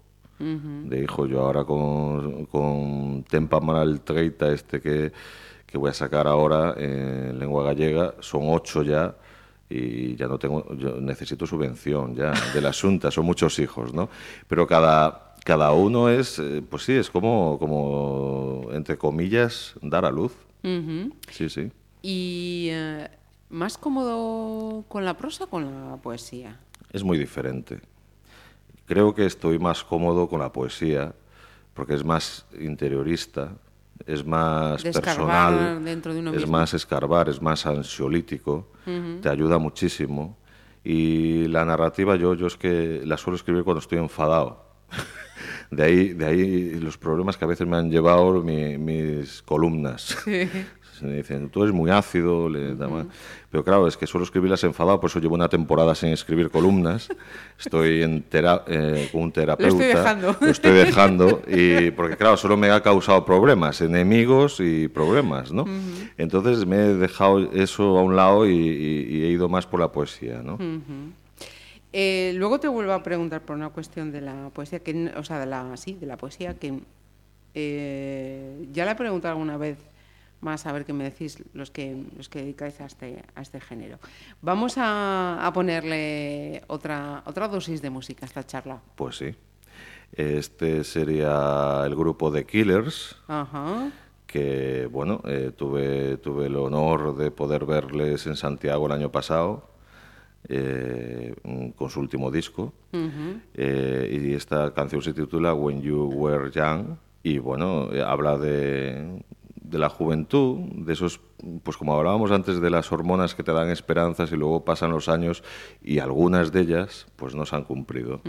De hijo. Yo ahora con, con Tempa Maral 30, este que, que voy a sacar ahora en lengua gallega, son ocho ya y ya no tengo, yo necesito subvención ya del asunto, son muchos hijos, ¿no? Pero cada, cada uno es, eh, pues sí, es como, como, entre comillas, dar a luz. Sí, sí. ¿Y eh, más cómodo con la prosa o con la poesía? Es muy diferente. Creo que estoy más cómodo con la poesía porque es más interiorista, es más De personal, dentro de uno es mismo. más escarbar, es más ansiolítico, te ayuda muchísimo. Y la narrativa yo, yo es que la suelo escribir cuando estoy enfadado. [laughs] De ahí, de ahí los problemas que a veces me han llevado mi- mis columnas. Se me dicen, tú eres muy ácido, le da mal". pero claro, es que suelo escribirlas enfadado, por eso llevo una temporada sin escribir columnas. Estoy en tera- eh, con un terapeuta. dejando. Lo estoy dejando, y, porque claro, solo me ha causado problemas, enemigos y problemas, ¿no? Entonces me he dejado eso a un lado y, y- y he ido más por la poesía, ¿no? Eh, luego te vuelvo a preguntar por una cuestión de la poesía, que, o sea, de la, sí, de la poesía, que eh, ya la he preguntado alguna vez más a ver qué me decís los que, los que dedicáis a este, a este género. Vamos a, a ponerle otra, otra dosis de música a esta charla. Pues sí. Este sería el grupo de Killers. Ajá. que bueno, eh, tuve, tuve el honor de poder verles en Santiago el año pasado eh, con su último disco. Eh, y esta canción se titula When You Were Young y bueno, habla de, de la juventud, de esos, pues como hablábamos antes de las hormonas que te dan esperanzas y luego pasan los años y algunas de ellas pues no se han cumplido.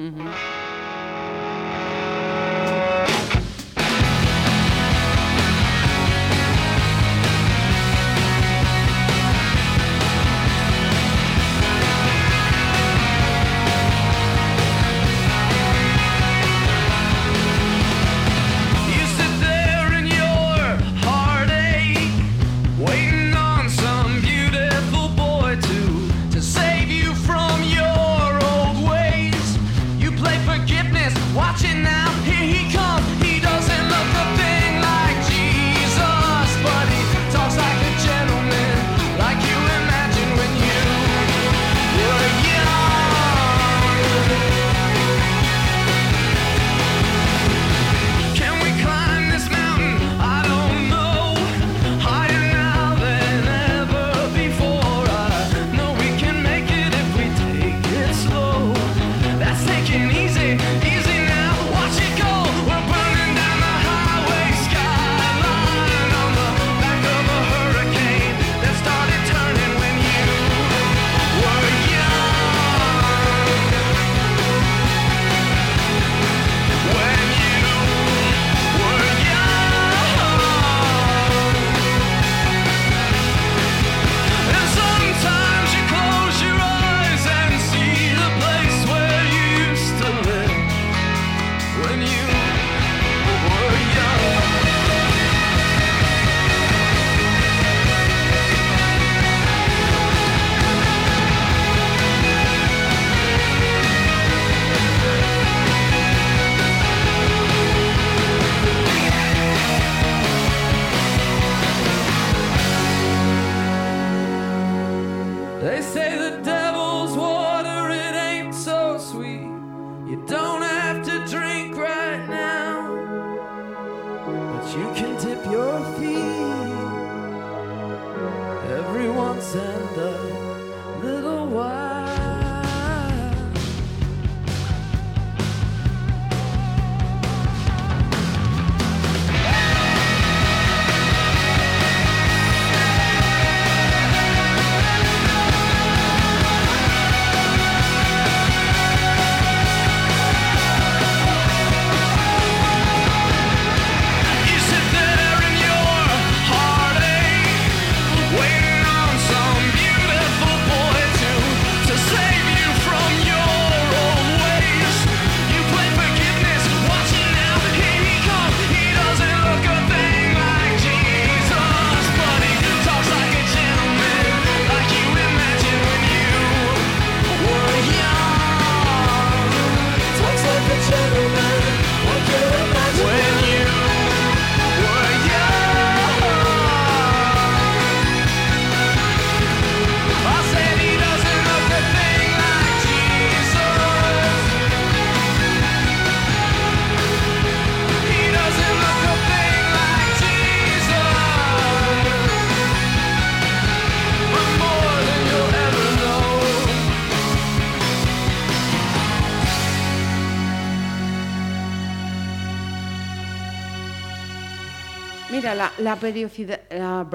La, periodicidad, la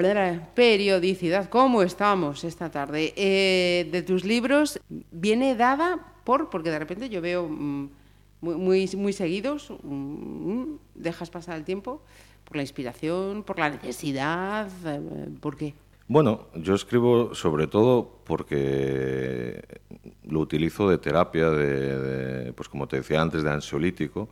periodicidad, ¿cómo estamos esta tarde? Eh, de tus libros viene dada por, porque de repente yo veo mm, muy, muy, seguidos, mm, dejas pasar el tiempo, por la inspiración, por la necesidad, eh, ¿por qué? Bueno, yo escribo sobre todo porque lo utilizo de terapia, de, de, pues como te decía antes, de ansiolítico,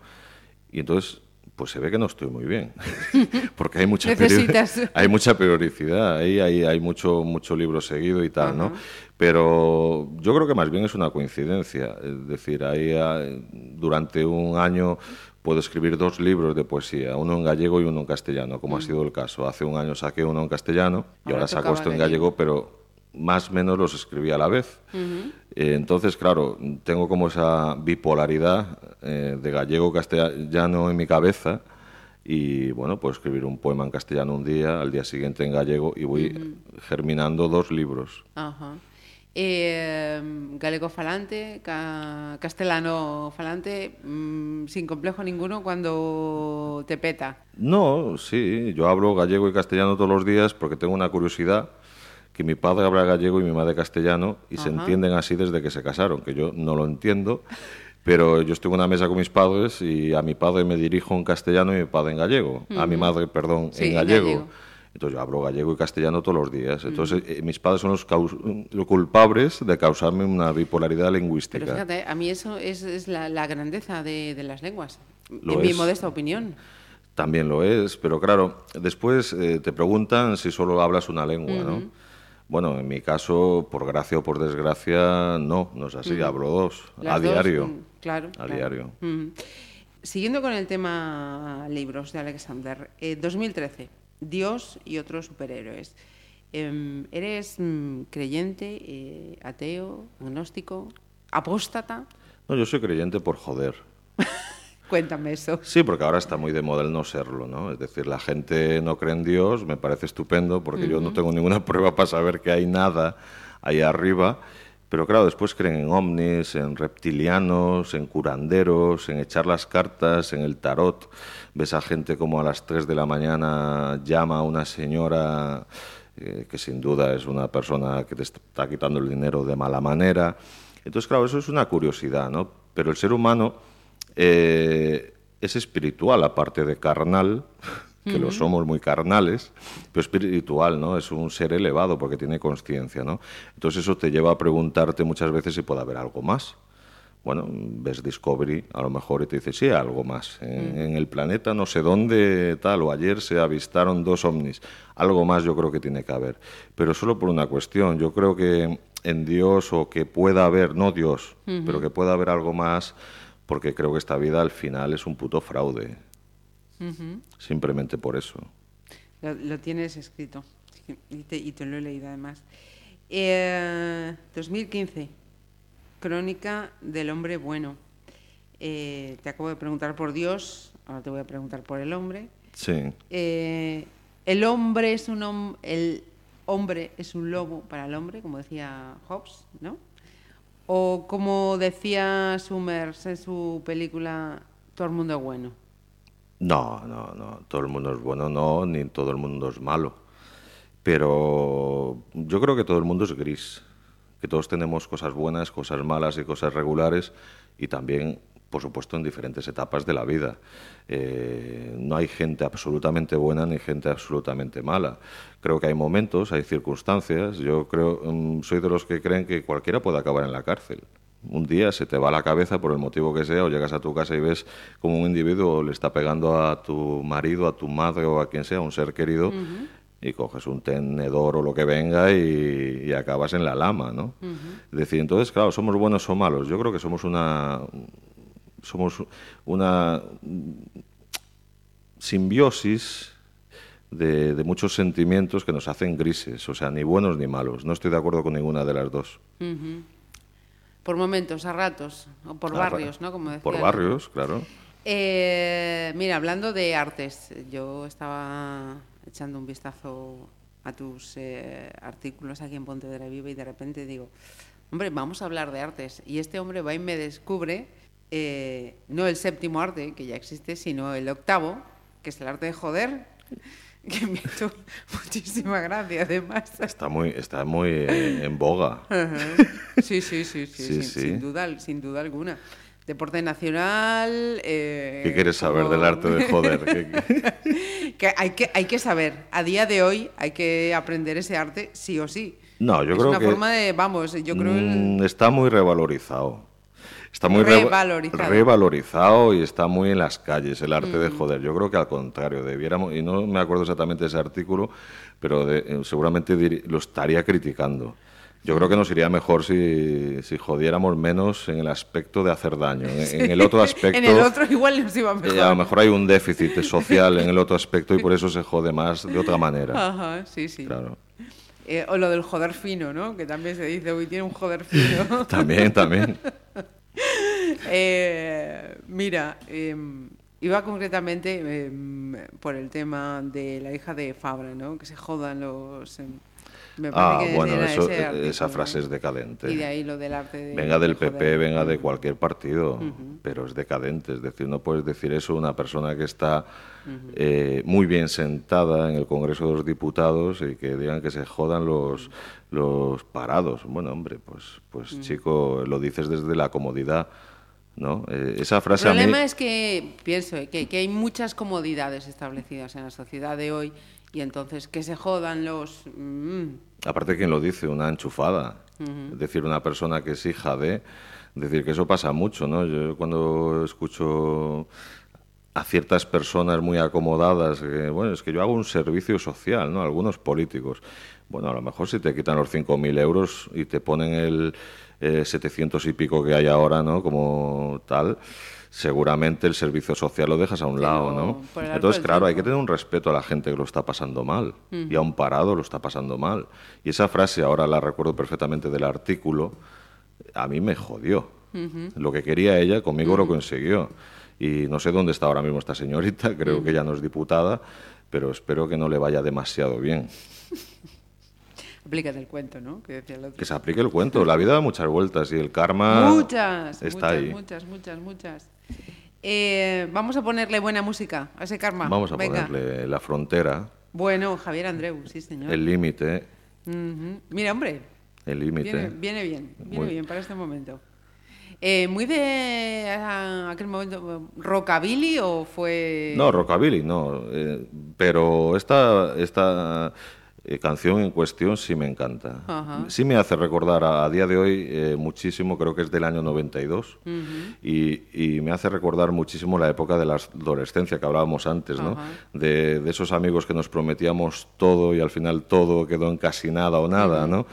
y entonces pues se ve que no estoy muy bien, [laughs] porque hay mucha, [laughs] hay mucha periodicidad, ahí hay, hay mucho, mucho libro seguido y tal, ¿no? Pero yo creo que más bien es una coincidencia, es decir, ahí ah, durante un año puedo escribir dos libros de poesía, uno en gallego y uno en castellano, como ha sido el caso. Hace un año saqué uno en castellano y Ahora ahora saco esto en gallego, pero más o menos los escribí a la vez. Eh, entonces, claro, tengo como esa bipolaridad eh, de gallego-castellano en mi cabeza y, bueno, puedo escribir un poema en castellano un día, al día siguiente en gallego y voy germinando dos libros. Ajá. Eh, galego falante, ca- castellano falante, mm, sin complejo ninguno cuando te peta. No, sí, yo hablo gallego y castellano todos los días porque tengo una curiosidad que mi padre habla gallego y mi madre castellano y se entienden así desde que se casaron, que yo no lo entiendo, pero yo estoy en una mesa con mis padres y a mi padre me dirijo en castellano y mi padre en gallego, a mi madre, perdón, Sí, en gallego. gallego. Entonces yo hablo gallego y castellano todos los días. Entonces eh, mis padres son los, culpables de causarme una bipolaridad lingüística. Pero fíjate, a mí eso es, es la, la grandeza de, de las lenguas, Lo en mi es. modesta opinión. También lo es, pero claro, después eh, te preguntan si solo hablas una lengua, ¿no? Bueno, en mi caso, por gracia o por desgracia, no, no es así, hablo dos, Las a dos, diario. mm, claro. A claro. diario. Siguiendo con el tema libros de Alexander, eh, 2013, Dios y otros superhéroes. Em, ¿Eres mm, creyente, eh, ateo, agnóstico, apóstata? No, yo soy creyente por joder. [laughs] Cuéntame eso. Sí, porque ahora está muy de moda el no serlo, ¿no? Es decir, la gente no cree en Dios, me parece estupendo, porque yo no tengo ninguna [laughs] prueba para saber que hay nada ahí arriba. Pero claro, después creen en ovnis, en reptilianos, en curanderos, en echar las cartas, en el tarot. Ves a gente como a las 3 de la mañana llama a una señora eh, que sin duda es una persona que te está quitando el dinero de mala manera. Entonces, claro, eso es una curiosidad, ¿no? Pero el ser humano eh, es espiritual, aparte de carnal, que lo somos muy carnales, pero espiritual, ¿no? Es un ser elevado porque tiene conciencia, ¿no? Entonces eso te lleva a preguntarte muchas veces si puede haber algo más. Bueno, ves Discovery a lo mejor y te dice, sí, algo más. En, en el planeta no sé dónde tal, o ayer se avistaron dos ovnis. Algo más yo creo que tiene que haber. Pero solo por una cuestión. Yo creo que en Dios o que pueda haber, no Dios, pero que pueda haber algo más, porque creo que esta vida al final es un puto fraude. Simplemente por eso. Lo, lo tienes escrito y te, y te lo he leído además. Eh, 2015, Crónica del hombre bueno. Eh, te acabo de preguntar por Dios, ahora te voy a preguntar por el hombre. Sí. Eh, el hombre es un hom- el hombre es un lobo para el hombre, como decía Hobbes, ¿no? O como decía Summers en su película Todo el mundo es bueno. No, no, no. Todo el mundo es bueno, no, ni todo el mundo es malo. Pero yo creo que todo el mundo es gris. Que todos tenemos cosas buenas, cosas malas y cosas regulares. Y también, por supuesto, en diferentes etapas de la vida. Eh, no hay gente absolutamente buena ni gente absolutamente mala. Creo que hay momentos, hay circunstancias. Yo creo, mm, soy de los que creen que cualquiera puede acabar en la cárcel. Un día se te va la cabeza por el motivo que sea, o llegas a tu casa y ves como un individuo le está pegando a tu marido, a tu madre o a quien sea, a un ser querido, y coges un tenedor o lo que venga y, y acabas en la lama, ¿no? Es decir, entonces, claro, ¿somos buenos o malos? Yo creo que somos una... Somos una simbiosis de, de muchos sentimientos que nos hacen grises, o sea, ni buenos ni malos. No estoy de acuerdo con ninguna de las dos. Por momentos, a ratos, o por barrios, ¿no? Como decía Por barrios, claro. Eh, mira, hablando de artes, yo estaba echando un vistazo a tus eh, artículos aquí en Pontevedra Viva y de repente digo, hombre, vamos a hablar de artes. Y este hombre va y me descubre eh, no el séptimo arte, que ya existe, sino el octavo, que es el arte de joder, [laughs] que me ha hecho [laughs] muchísima gracia además. Está muy, está muy eh, en boga. Sí, sí, sí, sí, [laughs] Sí, sin, sí. sin duda, sin duda alguna. Deporte nacional. eh, ¿Qué quieres saber como- del arte de joder? ¿Qué- que hay que hay que saber. A día de hoy hay que aprender ese arte sí o sí. No, yo es creo una que forma de, vamos, yo creo el- Mm, está muy revalorizado. Está muy reva- Revalorizado. revalorizado y está muy en las calles el arte Mm. de joder. Yo creo que al contrario, debiéramos, y no me acuerdo exactamente de ese artículo, pero de- eh, seguramente diri- lo estaría criticando. Yo creo que nos iría mejor si, si jodiéramos menos en el aspecto de hacer daño. En, en el otro aspecto... [laughs] en el otro igual nos iba mejor. eh, a lo mejor hay un déficit social en el otro aspecto y por eso se jode más de otra manera. Ajá, sí, sí. Claro. Eh, o lo del joder fino, ¿no? Que también se dice, uy, tiene un joder fino. [laughs] También, también. [laughs] [laughs] Eh, mira, eh, iba concretamente eh, por el tema de la hija de Fabra, ¿no? Que se jodan los... eh, me Ah, que bueno, eso, ese esa frase ¿no? es decadente. Y de ahí lo del arte de... Venga del joder. PP, venga de cualquier partido, pero es decadente. Es decir, no puedes decir eso a una persona que está eh, muy bien sentada en el Congreso de los Diputados y que digan que se jodan los, los parados. Bueno, hombre, pues, pues chico, lo dices desde la comodidad. ¿no? Eh, esa El frase mí... problema es que pienso que, que hay muchas comodidades establecidas en la sociedad de hoy y entonces que se jodan los... mm, Aparte, quien lo dice, una enchufada. Es decir, una persona que es hija de. decir, que eso pasa mucho, ¿no? Yo cuando escucho a ciertas personas muy acomodadas, que, bueno, es que yo hago un servicio social, ¿no? Algunos políticos. Bueno, a lo mejor si te quitan los 5.000 euros y te ponen el eh, 700 y pico que hay ahora, ¿no? Como tal, seguramente el servicio social lo dejas a un lado, ¿no? Entonces, claro, hay que tener un respeto a la gente que lo está pasando mal y a un parado lo está pasando mal. Y esa frase, ahora la recuerdo perfectamente del artículo, a mí me jodió. Lo que quería ella, conmigo lo consiguió. Y no sé dónde está ahora mismo esta señorita, [laughs] creo que ella no es diputada, pero espero que no le vaya demasiado bien. [laughs] Aplícate el cuento, ¿no? Que decía el otro. Que se aplique el cuento. La vida da muchas vueltas y el karma Muchas, está muchas, ahí. muchas, muchas, muchas. Eh, vamos a ponerle buena música a ese karma. Vamos a Venga. ponerle la frontera, Bueno, Javier Andreu, sí, señor. el límite. Mira, hombre, el límite. viene, viene bien, viene Muy- bien para este momento. Eh, ¿Muy de aquel momento rockabilly o fue...? No, rockabilly, no. eh, pero esta, esta eh, canción en cuestión sí me encanta. Ajá. Sí me hace recordar a, a día de hoy eh, muchísimo, creo que es del año 92, y, y me hace recordar muchísimo la época de la adolescencia que hablábamos antes, ¿no? De, de esos amigos que nos prometíamos todo y al final todo quedó en casi nada o nada, ¿no?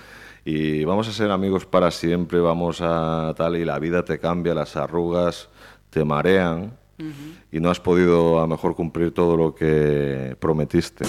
Y vamos a ser amigos para siempre, vamos a tal, y la vida te cambia, las arrugas te marean y no has podido a lo mejor cumplir todo lo que prometiste.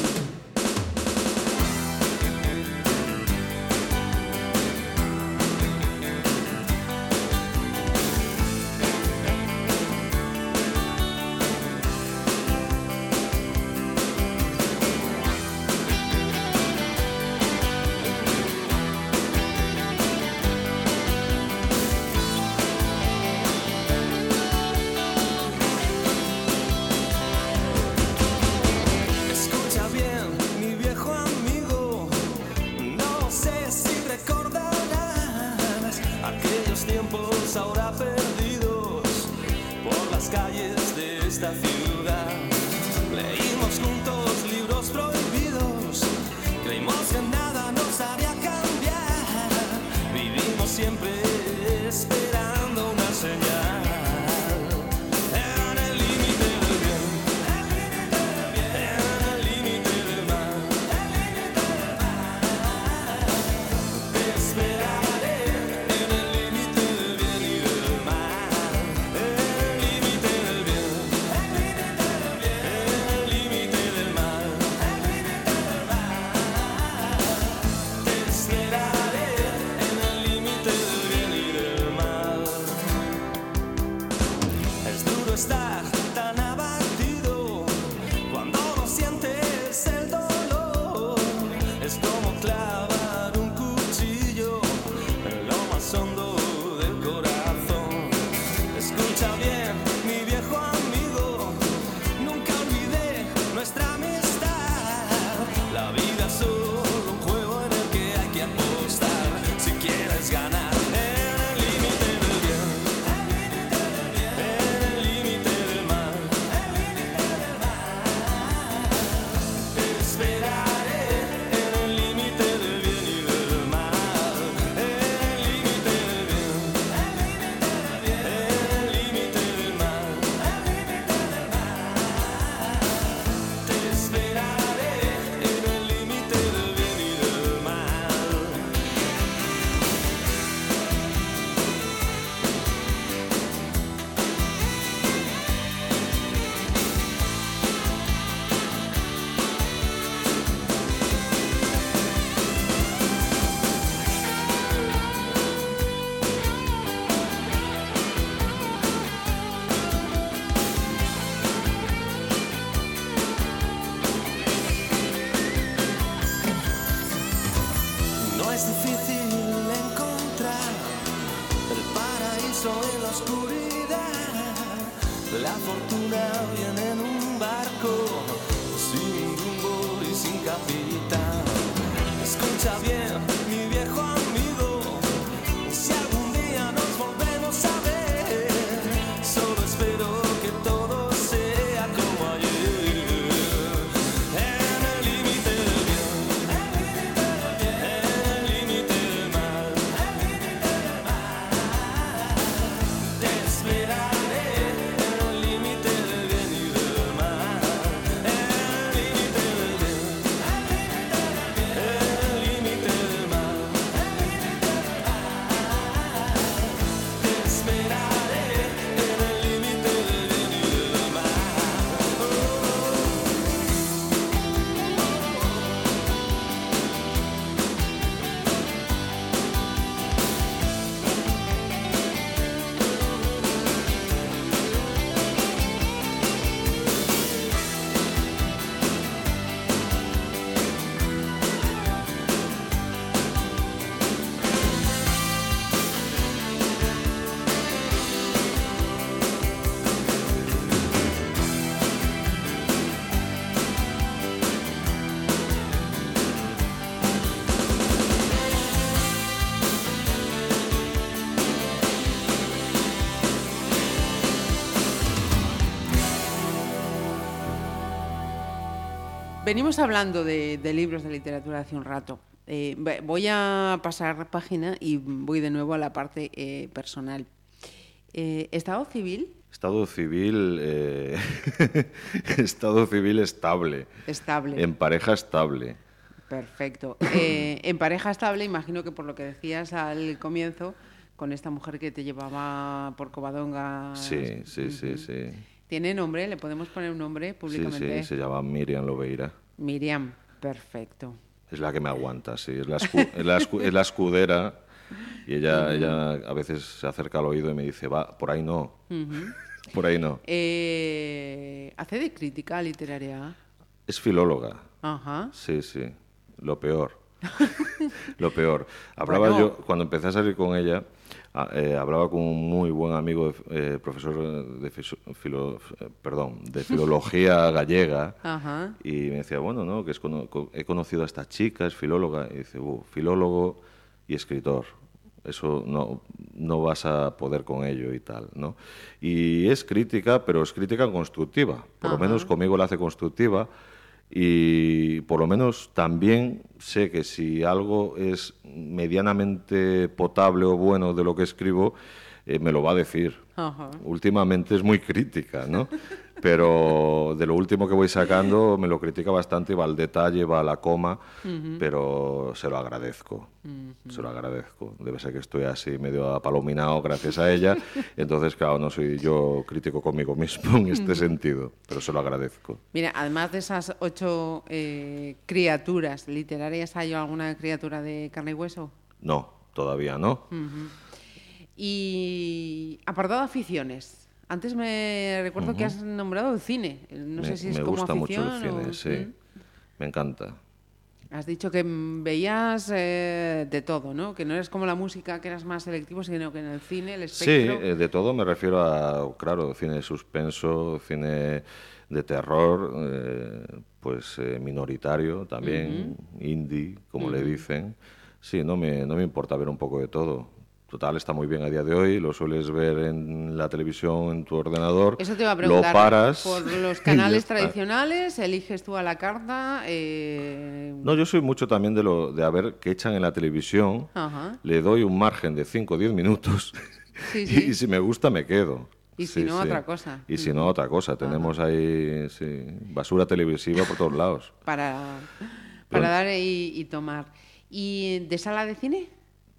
Venimos hablando de, de libros de literatura hace un rato. Eh, voy a pasar página y voy de nuevo a la parte eh, personal. Eh, Estado civil Estado civil, [laughs] estado civil estable. estable. En pareja estable. Perfecto. En pareja estable, imagino que por lo que decías al comienzo, con esta mujer que te llevaba por Covadonga. Sí, sí, sí, sí. ¿Tiene nombre? ¿Le podemos poner un nombre Sí, públicamente? sí, se llama Miriam Lobeira. Miriam, perfecto. Es la que me aguanta, sí. Es la, escu- es la escu- es la escudera y ella, ella a veces se acerca al oído y me dice, va, por ahí no. [laughs] por ahí no. Eh, ¿Hace de crítica literaria? Es filóloga. Ajá. Sí, sí. Lo peor. [laughs] Lo peor. Hablaba Bueno. yo, cuando empecé a salir con ella, a- eh, hablaba con un muy buen amigo, eh, profesor de, filo- perdón, de [laughs] filología gallega, Ajá. y me decía, bueno, ¿no? Que es he conocido a esta chica, es filóloga, y dice, "Uh, filólogo y escritor. eso no, no vas a poder con ello y tal, ¿no? Y es crítica, pero es crítica constructiva. Por lo Ajá. menos conmigo la hace constructiva y por lo menos también sé que si algo es medianamente potable o bueno de lo que escribo, eh, me lo va a decir. Ajá. Últimamente es muy crítica, ¿no? [laughs] Pero de lo último que voy sacando me lo critica bastante, va al detalle, va a la coma, pero se lo agradezco, se lo agradezco. Debe ser que estoy así medio apalominado gracias a ella, [laughs] entonces claro, no soy yo crítico conmigo mismo en este sentido, pero se lo agradezco. Mira, además de esas ocho eh, criaturas literarias, ¿hay alguna criatura de carne y hueso? No, todavía no. Y apartado de aficiones. Antes me recuerdo que has nombrado el cine. No me sé si es me como gusta mucho el cine, o- sí, me encanta. Has dicho que veías eh, de todo, ¿no? Que no eres como la música, que eras más selectivo, sino que en el cine, el Sí, espectro... eh, de todo me refiero a, claro, cine de suspenso, cine de terror, eh, pues eh, minoritario también, indie, como le dicen. Sí, no me, no me importa ver un poco de todo. Total, está muy bien a día de hoy, lo sueles ver en la televisión, en tu ordenador, Eso te iba a preguntar. lo paras. Por [laughs] los y canales tradicionales, eliges tú a la carta. eh, No, yo soy mucho también de lo de a ver qué echan en la televisión. Ajá. Le doy un margen de 5 o 10 minutos. [laughs] Sí, y, sí. si me gusta, me quedo. Y si no, otra cosa. Y si no, otra cosa. Tenemos ahí sí, basura televisiva por todos lados. para, para Pero- dar y, y tomar. ¿Y de sala de cine?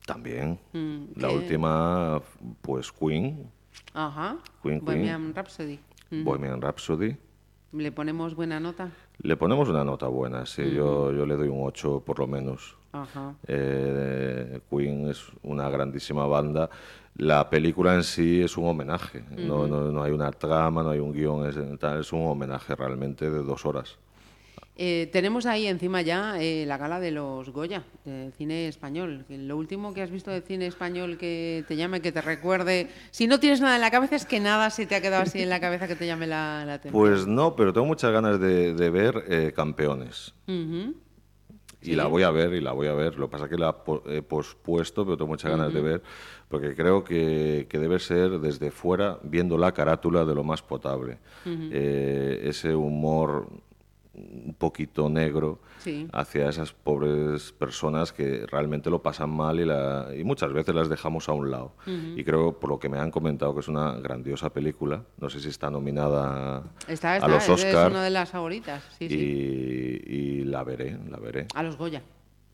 También. Mm, La última, pues Queen, Ajá. Queen, Queen. Bohemian Rhapsody. Mm. Bohemian Rhapsody. ¿Le ponemos buena nota? Le ponemos una nota buena, sí. yo, yo le doy un 8 por lo menos. Ajá. Eh, Queen es una grandísima banda. La película en sí es un homenaje. no, no, no hay una trama, no hay un guion. Es, es un homenaje realmente de dos horas. Eh, tenemos ahí encima ya eh, la gala de los Goya, del cine español. Lo último que has visto del cine español que te llame, que te recuerde. Si no tienes nada en la cabeza, es que nada se te ha quedado así en la cabeza que te llame la, la atención. Pues no, pero tengo muchas ganas de, de ver eh, Campeones. Y la voy a ver, y la voy a ver. Lo que pasa es que la he pospuesto, pero tengo muchas ganas de ver, porque creo que, que debe ser desde fuera, viendo la carátula, de lo más potable. Eh, ese humor un poquito negro Sí. hacia esas pobres personas que realmente lo pasan mal y, la, y muchas veces las dejamos a un lado. Y creo, por lo que me han comentado, que es una grandiosa película. No sé si está nominada Está, a está, los es- Oscar. es una de las favoritas. Sí, y, sí. y la veré, la veré. A los Goya.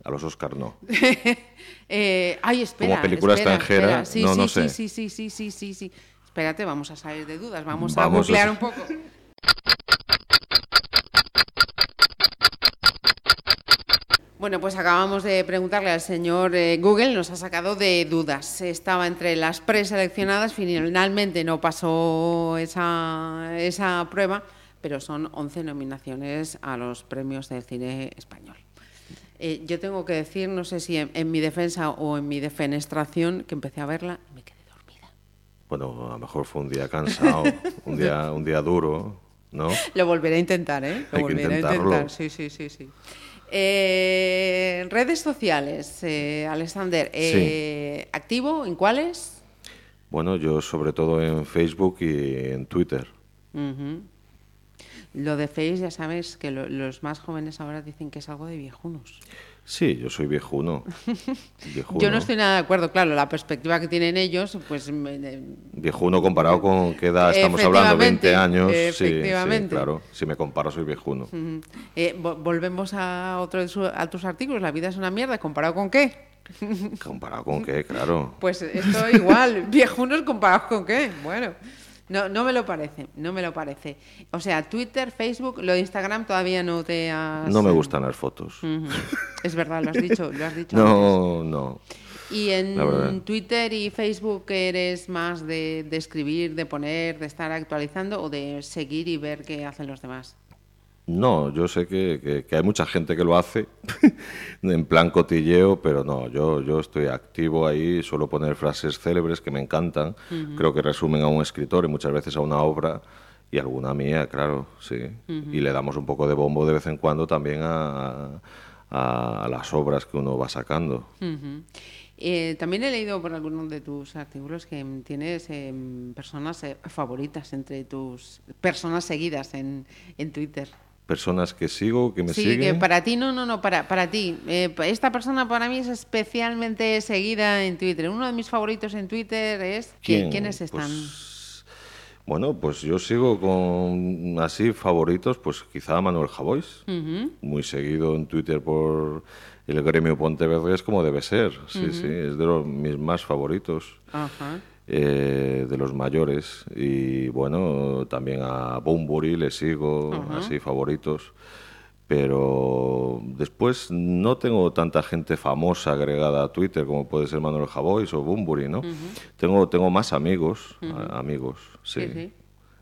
A los Oscar no. [laughs] Eh, ay, espera. película espera, extranjera, espera. Sí, no, sí, no sí, sé. sí, sí, sí, sí, sí, sí. Espérate, vamos a salir de dudas. Vamos, Vamos a a- googlear un poco. [laughs] Bueno, pues acabamos de preguntarle al señor eh, Google, nos ha sacado de dudas. Estaba entre las preseleccionadas, finalmente no pasó esa, esa prueba, pero son 11 nominaciones a los premios del cine español. Eh, yo tengo que decir, no sé si en, en mi defensa o en mi defenestración, que empecé a verla y me quedé dormida. Bueno, a lo mejor fue un día cansado, [laughs] un día, un día duro, ¿no? Lo volveré a intentar, ¿eh? Lo Hay que volveré a intentarlo. intentar, sí, sí, sí, sí. Eh, redes sociales, eh, Alexander, eh, ¿activo? ¿En cuáles? Bueno, yo sobre todo en Facebook y en Twitter. Lo de Face, ya sabes que lo- los más jóvenes ahora dicen que es algo de viejunos. Sí, yo soy viejuno. [laughs] Viejuno, Yo no estoy nada de acuerdo, claro, la perspectiva que tienen ellos, pues... me- Viejuno comparado con qué edad estamos hablando, 20 Efectivamente, años. sí, Sí, claro. Si me comparo, soy viejuno. Eh, vo- volvemos a otro de su- a tus artículos, la vida es una mierda, ¿comparado con qué? ¿Comparado con qué? Claro. Pues esto igual, [laughs] viejunos comparados con qué. Bueno, no, no me lo parece, no me lo parece. O sea, Twitter, Facebook, lo de Instagram todavía no te has... No me gustan las fotos. Es verdad, lo has dicho, lo has dicho [laughs] antes. No, no. Y en. Twitter y Facebook eres más de, de escribir, de poner, de estar actualizando o de seguir y ver qué hacen los demás. No, yo sé que, que- que hay mucha gente que lo hace [laughs] en plan cotilleo, pero no, yo, yo estoy activo ahí, suelo poner frases célebres que me encantan, creo que resumen a un escritor y muchas veces a una obra y alguna mía, claro, sí. Y le damos un poco de bombo de vez en cuando también a, a- a las obras que uno va sacando. Eh, también he leído por algunos de tus artículos que tienes em, personas eh, favoritas entre tus personas seguidas en, en Twitter. Personas que sigo, que me sí, siguen. que para ti, no, no, no, para, para ti. Eh, esta persona para mí es especialmente seguida en Twitter. Uno de mis favoritos en Twitter es... ¿qui- ¿Quiénes están? Pues, bueno, pues yo sigo con así favoritos, pues quizá Manuel Javois, muy seguido en Twitter por el gremio Pontevedra, es como debe ser, sí, sí, es de los mis más favoritos. Ajá. Eh, de los mayores. Y bueno también a Bunbury le sigo así favoritos. Pero después no tengo tanta gente famosa agregada a Twitter como puede ser Manuel Javois o Bunbury no tengo tengo más amigos a- amigos sí. Sí, sí.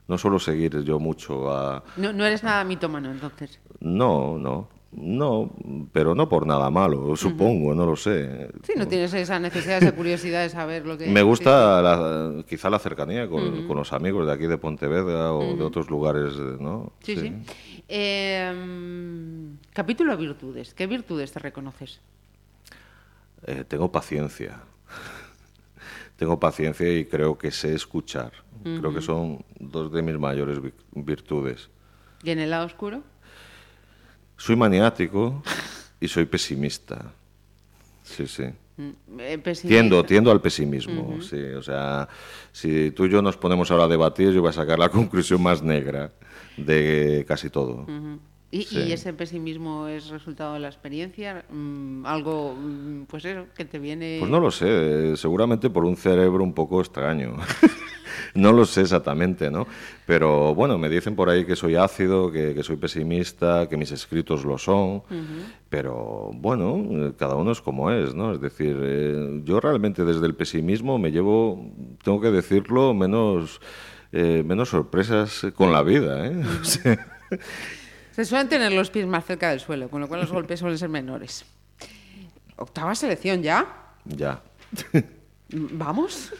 no suelo seguir yo mucho a No, no eres nada mitómano, entonces. no no no pero no por nada malo supongo no lo sé Sí, no tienes esa necesidad, esa curiosidad de saber lo que... Me gusta la- quizá la cercanía con, con los amigos de aquí de Pontevedra o de otros lugares, ¿no? Sí, sí. Eh, mm, capítulo virtudes. ¿Qué virtudes te reconoces? Eh, tengo paciencia. [laughs] tengo paciencia y creo que sé escuchar. Creo que son dos de mis mayores vi- virtudes. ¿Y en el lado oscuro? Soy maniático y soy pesimista. Sí, sí. Mm, eh. Tiendo, tiendo al pesimismo, sí. O sea, si tú y yo nos ponemos ahora a debatir, yo voy a sacar la [laughs] conclusión más negra de casi todo. Ujú. ¿Y, Sí. y ese pesimismo es resultado de la experiencia? Mm, algo, mm, pues eso, que te viene... Pues no lo sé, eh, seguramente por un cerebro un poco extraño. [laughs] no lo sé exactamente, ¿no? Pero bueno, me dicen por ahí que soy ácido, que, que soy pesimista, que mis escritos lo son, pero bueno, eh, cada uno es como es, ¿no? Es decir, eh, yo realmente desde el pesimismo me llevo, tengo que decirlo, menos, eh, menos sorpresas con la vida, ¿eh? [laughs] O sea, Se suelen tener los pies más cerca del suelo, con lo cual los golpes suelen ser menores. Octava selección ya. ya. [laughs] ¿Vamos?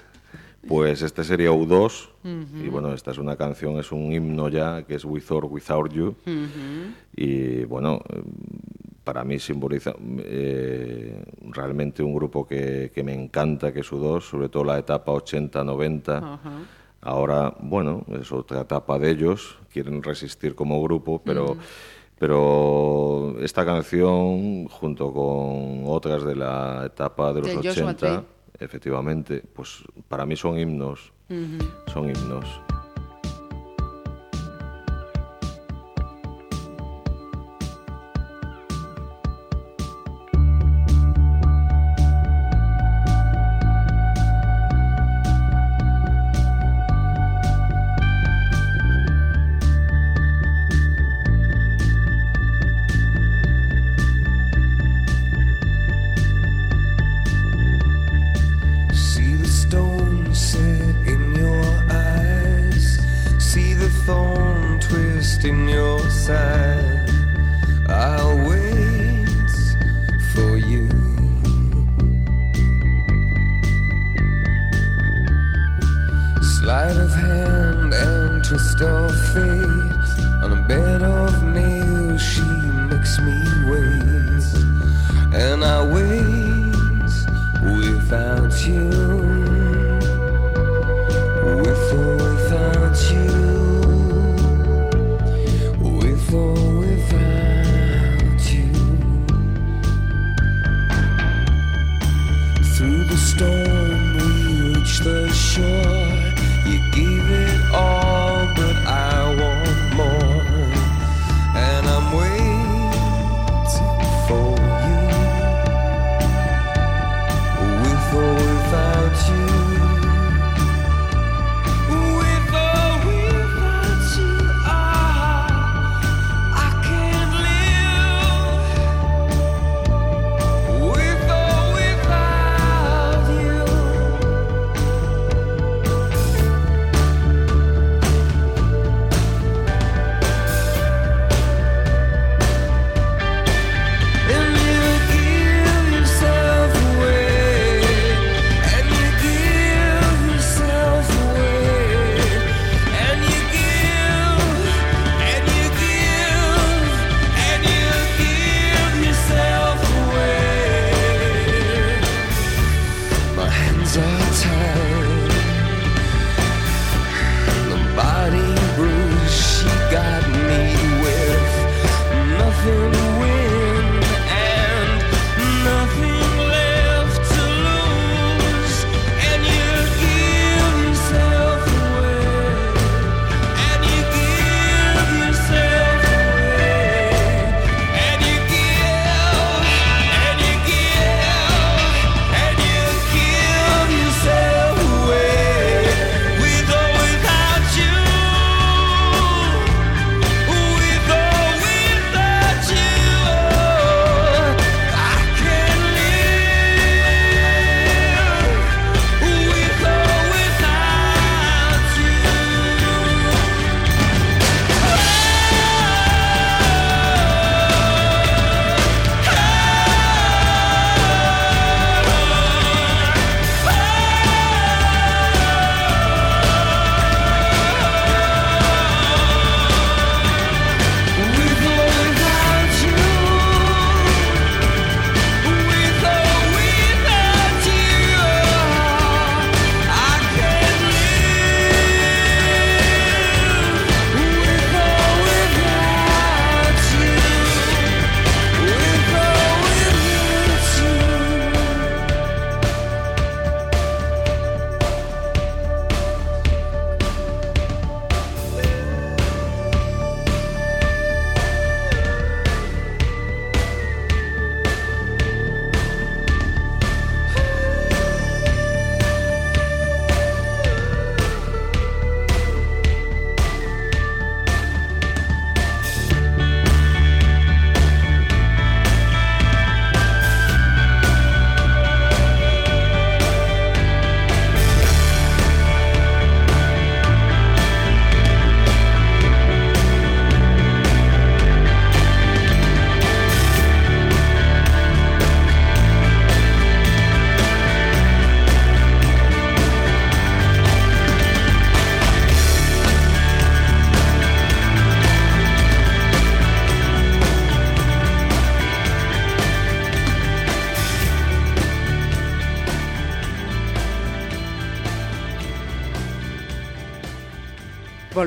Pues este sería U2 y bueno, esta es una canción, es un himno ya que es With or Without You y bueno, eh, para mí simboliza eh, realmente un grupo que, que me encanta, que es U2, sobre todo la etapa 80-90. Ahora, bueno, es otra etapa de ellos, quieren resistir como grupo, pero... Pero esta canción junto con otras de la etapa de los de 80 efectivamente pues para mí son himnos. Son himnos.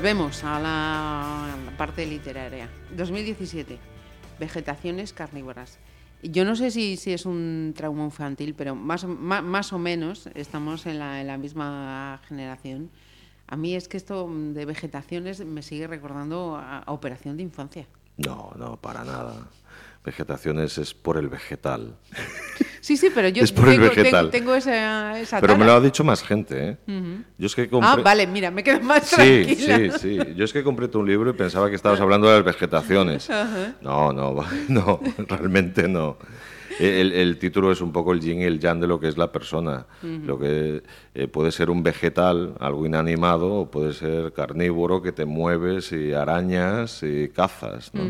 Volvemos a la, parte literaria. 2017. Vegetaciones carnívoras. Yo no sé si, si es un trauma infantil, pero más, ma- más, o menos estamos en la, misma generación. A mí es que esto de vegetaciones me sigue recordando a Operación de Infancia. No, no, para nada. Vegetaciones es por el vegetal. Sí, sí, pero yo [laughs] Es por el tengo, vegetal. tengo- tengo esa, esa Pero me lo ha dicho más gente, ¿eh? Yo es que compré... Ah, vale, mira, me quedo más Sí, tranquila. sí, sí. Yo es que compré un libro y pensaba que estabas hablando de las vegetaciones. [laughs] No, no, [laughs] no, realmente no. El, el título es un poco el yin y el yang de lo que es la persona. Lo que eh, puede ser un vegetal, algo inanimado, o puede ser carnívoro que te mueves y arañas y cazas, ¿no?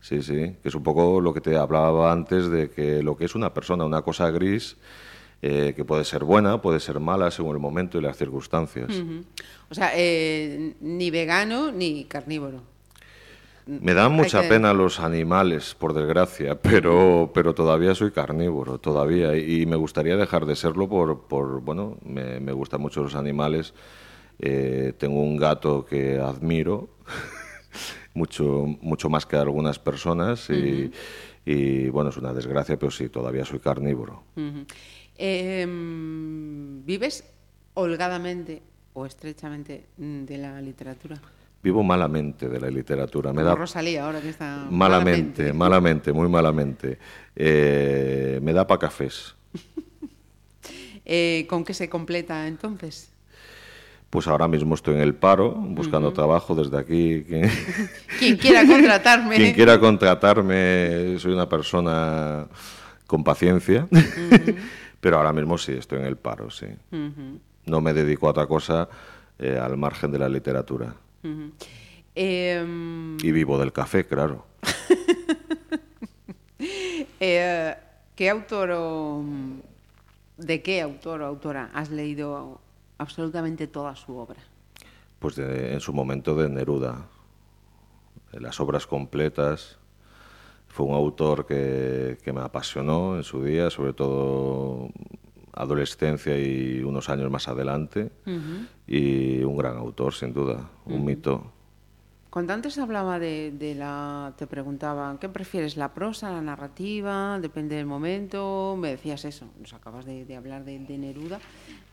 Sí, sí, que es un poco lo que te hablaba antes de que lo que es una persona, una cosa gris, eh, que puede ser buena, puede ser mala según el momento y las circunstancias. O sea, eh, ni vegano ni carnívoro. Me dan mucha que- pena los animales, por desgracia, [laughs] pero, pero todavía soy carnívoro, todavía, y me gustaría dejar de serlo por, por bueno, me, me gustan mucho los animales. Eh, tengo un gato que admiro, [laughs] mucho, mucho más que algunas personas, y, y, bueno, es una desgracia, pero sí, todavía soy carnívoro. Em, ¿Vives holgadamente o estrechamente de la literatura? Vivo malamente de la literatura, me da Rosalía, ahora que está malamente, malamente, muy malamente. Eh, me da pa' cafés. [laughs] Eh, ¿Con qué se completa entonces? Pues ahora mismo estoy en el paro, buscando trabajo desde aquí. [laughs] Quien, Quien quiera contratarme. quien quiera contratarme, soy una persona con paciencia. [laughs] Pero ahora mismo sí, estoy en el paro, sí. No me dedico a otra cosa eh, al margen de la literatura. Em, Y vivo del café, claro. [laughs] eh, ¿Qué autor o de qué autor o autora has leído absolutamente toda su obra? Pues de- en su momento de Neruda. De Las obras completas. Fue un autor que, que me apasionó en su día, sobre todo adolescencia y unos años más adelante. Y un gran autor, sin duda, un mito. Cuando antes hablaba de, de la... Te preguntaba, ¿qué prefieres, la prosa, la narrativa? Depende del momento. Me decías eso, nos acabas de, de hablar de, de Neruda.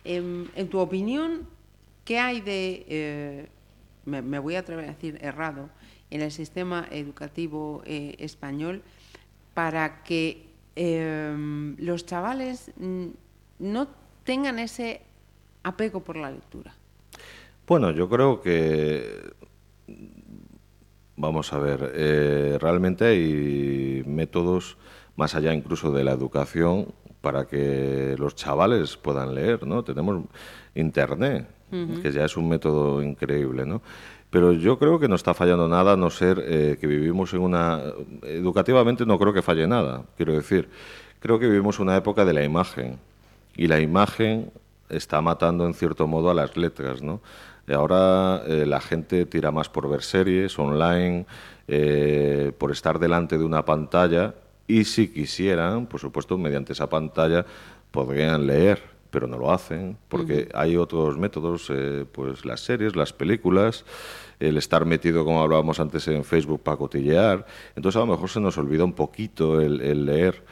Em, en tu opinión, ¿qué hay de... eh, me, me voy a atrever a decir errado en el sistema educativo eh, español para que em, los chavales mm, no tengan ese apego por la lectura? Bueno, yo creo que Vamos a ver, eh, realmente hay métodos más allá incluso de la educación para que los chavales puedan leer, ¿no? Tenemos Internet, que ya es un método increíble, ¿no? Pero yo creo que no está fallando nada, a no ser eh, que vivimos en una... Educativamente no creo que falle nada, quiero decir. Creo que vivimos una época de la imagen y la imagen está matando en cierto modo a las letras, ¿no? Ahora eh, la gente tira más por ver series online, eh, por estar delante de una pantalla y si quisieran, por supuesto, mediante esa pantalla podrían leer, pero no lo hacen porque hay otros métodos, eh, pues las series, las películas, el estar metido, como hablábamos antes, en Facebook para cotillear. Entonces a lo mejor se nos olvida un poquito el, el leer.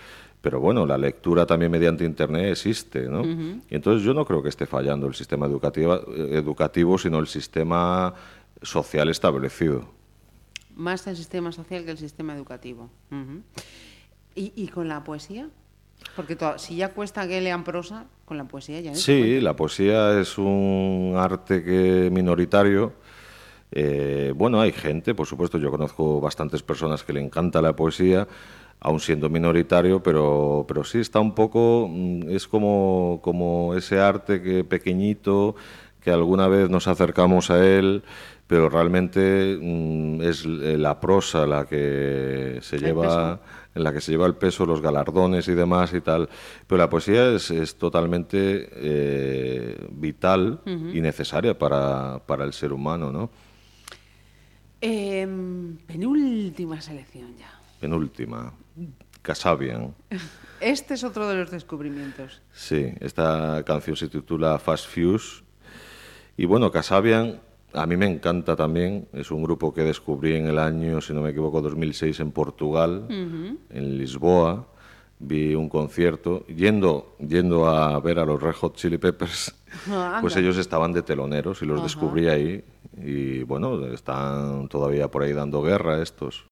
Pero bueno, la lectura también mediante Internet existe, ¿no? Y entonces yo no creo que esté fallando el sistema educativo, educativo, sino el sistema social establecido. Más el sistema social que el sistema educativo. Ujú. ¿Y, y con la poesía? Porque si ya cuesta que lean prosa, con la poesía ya Sí, la poesía es un arte que minoritario. Eh, bueno, hay gente, por supuesto, yo conozco bastantes personas que le encanta la poesía, aun siendo minoritario, pero, pero sí está un poco, mm, es como, como ese arte que pequeñito, que alguna vez nos acercamos a él, pero realmente mm, es eh, la prosa la que se lleva en la que se lleva el peso, los galardones y demás y tal. Pero la poesía es, es totalmente eh, vital y necesaria para, para el ser humano, ¿no? Em, penúltima selección ya. Penúltima, Casabian. [laughs] Este es otro de los descubrimientos. Sí, esta canción se titula Fast Fuse. Y bueno, Casabian a mí me encanta también. Es un grupo que descubrí en el año, si no me equivoco, 2006 en Portugal, en Lisboa. Vi un concierto yendo, yendo a ver a los Red Hot Chili Peppers. [laughs] Ah, pues ellos estaban de teloneros y los descubrí ahí. Y bueno, están todavía por ahí dando guerra estos.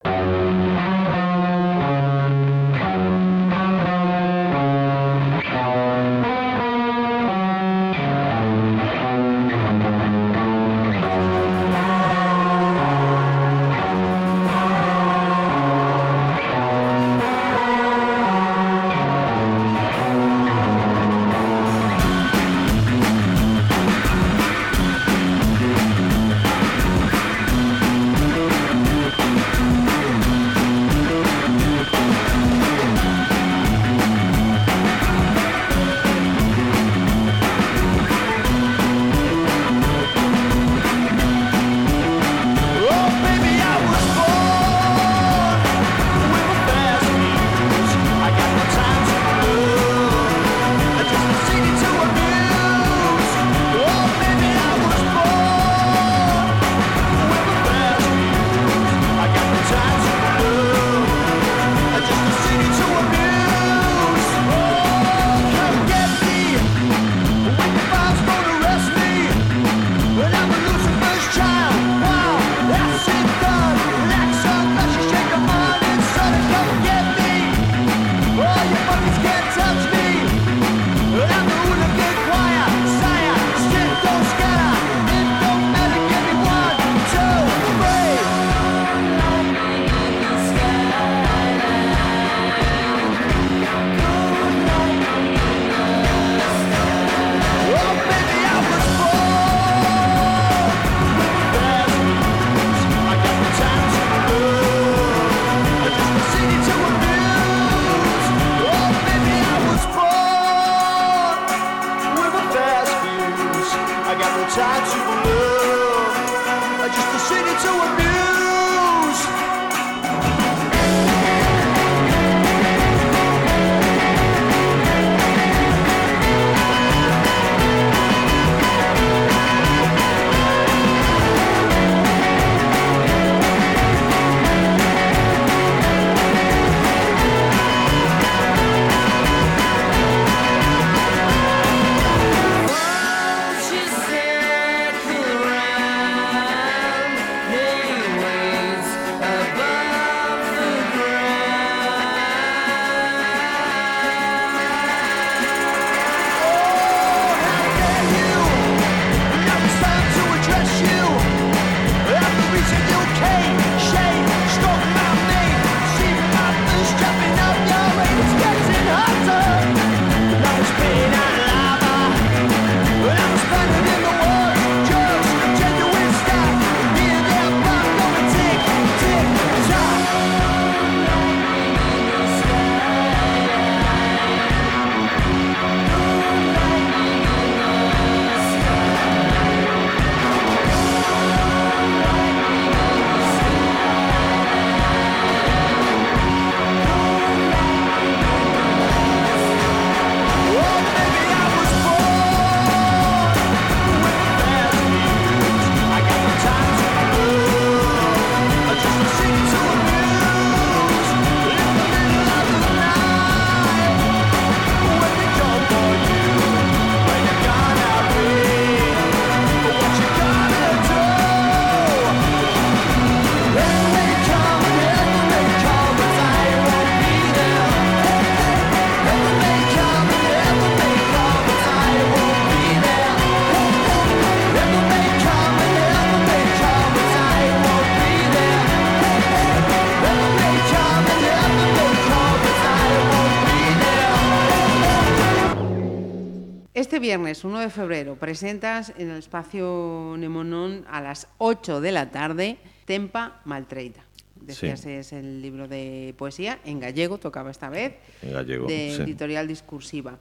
Este viernes 1 de febrero presentas en el espacio Nemonón a las 8 de la tarde Tempa Maltreita. Decías Sí. es el libro de poesía, en gallego tocaba esta vez, En gallego, de sí. editorial discursiva.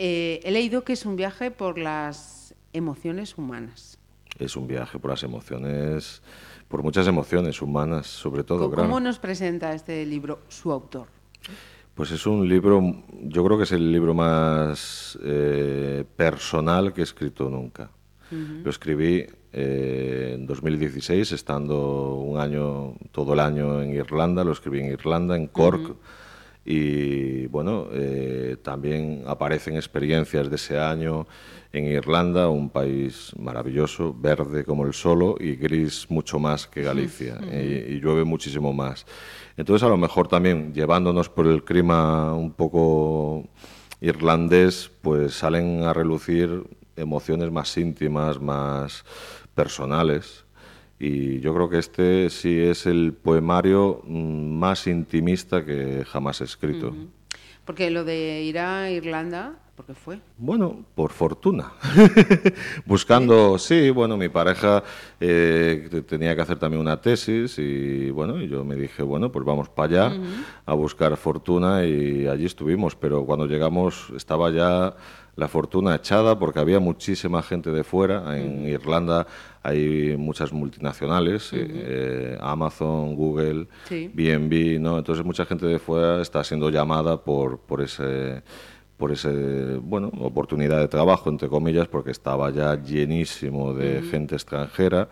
Eh, he leído que es un viaje por las emociones humanas. Es un viaje por las emociones, por muchas emociones humanas, sobre todo, ¿Cómo claro. ¿Cómo nos presenta este libro su autor? Pues es un libro, yo creo que es el libro más eh, personal que he escrito nunca. Lo escribí eh, en 2016, estando un año, todo el año en Irlanda, lo escribí en Irlanda, en Cork. Y bueno, eh, también aparecen experiencias de ese año en Irlanda, un país maravilloso, verde como el solo y gris mucho más que Galicia, y, y llueve muchísimo más. Entonces, a lo mejor también llevándonos por el clima un poco irlandés, pues salen a relucir emociones más íntimas, más personales. Y yo creo que este sí es el poemario mm, más intimista que jamás he escrito. Porque lo de ir a Irlanda, ¿por qué fue? Bueno, por fortuna. [laughs] Buscando, sí, bueno, mi pareja eh, te- tenía que hacer también una tesis y bueno, y yo me dije, bueno, pues vamos para allá a buscar fortuna y allí estuvimos, pero cuando llegamos estaba ya la fortuna echada porque había muchísima gente de fuera. En Irlanda hay muchas multinacionales, eh, eh, Amazon, Google, Sí. B&B, ¿no? Entonces mucha gente de fuera está siendo llamada por, por ese por ese bueno oportunidad de trabajo entre comillas porque estaba ya llenísimo de gente extranjera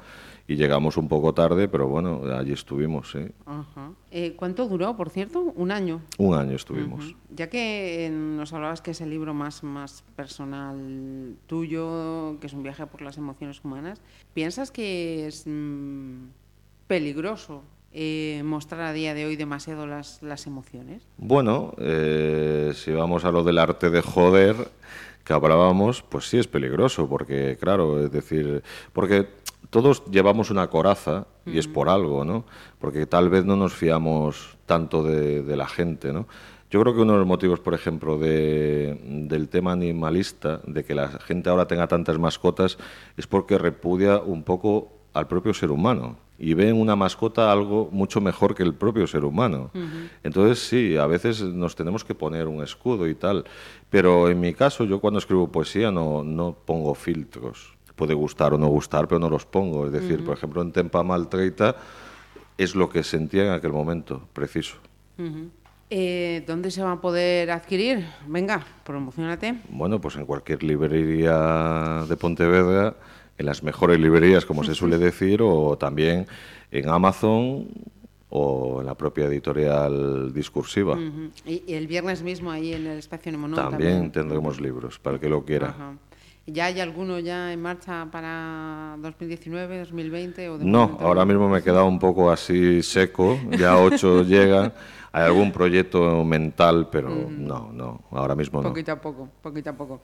y llegamos un poco tarde pero bueno allí estuvimos Ajá. Eh, ¿Cuánto duró, por cierto? Un año. un año estuvimos Ya que eh, nos hablabas que es el libro más, más personal tuyo, que es un viaje por las emociones humanas, ¿piensas que es mm, peligroso eh, mostrar a día de hoy demasiado las, las emociones? Bueno, eh, si vamos a lo del arte de joder que hablábamos, pues sí es peligroso, porque claro, es decir, porque todos llevamos una coraza y es por algo, ¿no? Porque tal vez no nos fiamos tanto de, de la gente, ¿no? Yo creo que uno de los motivos, por ejemplo, de- del tema animalista, de que la gente ahora tenga tantas mascotas, es porque repudia un poco al propio ser humano y ve en una mascota algo mucho mejor que el propio ser humano. Entonces sí, a veces nos tenemos que poner un escudo y tal, pero en mi caso yo cuando escribo poesía no, no pongo filtros. Puede gustar o no gustar, pero no los pongo. Es decir, por ejemplo, en Tempa Maltreita es lo que sentía en aquel momento, preciso. Eh, ¿Dónde se va a poder adquirir? Venga, promocionate. Bueno, pues en cualquier librería de Pontevedra, en las mejores librerías, como se suele decir, o también en Amazon o en la propia editorial discursiva. Y, y el viernes mismo ahí en el espacio Nemonón También tendremos libros, para el que lo quiera. Ajá. ¿Ya hay alguno ya en marcha para 2019, 2020? O de No, ahora mismo me he quedado un poco así seco, ya ocho [laughs] llegan. Hay algún proyecto mental, pero no, no, ahora mismo no. Poquito a poco, poquito a poco.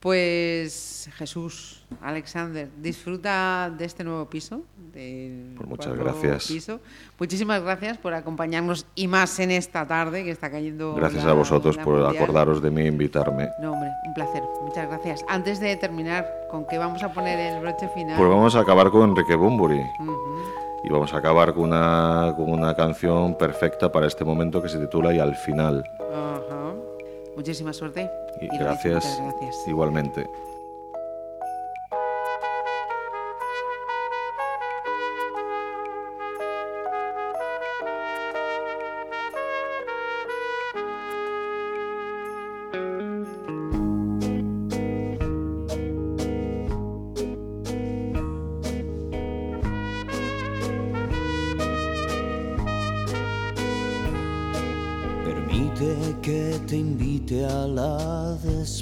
Pues Jesús, Alexander, disfruta de este nuevo piso. del Pues muchas gracias. piso. Muchísimas gracias por acompañarnos y más en esta tarde que está cayendo. Gracias la- a vosotros por mundial. acordaros de mí e invitarme. No, hombre, un placer. Muchas gracias. Antes de terminar, ¿con qué vamos a poner el broche final? Pues vamos a acabar con Enrique Bumburi. Y vamos a acabar con una, con una canción perfecta para este momento que se titula Y al final. Ajá. Muchísima suerte. Y gracias, gracias. igualmente.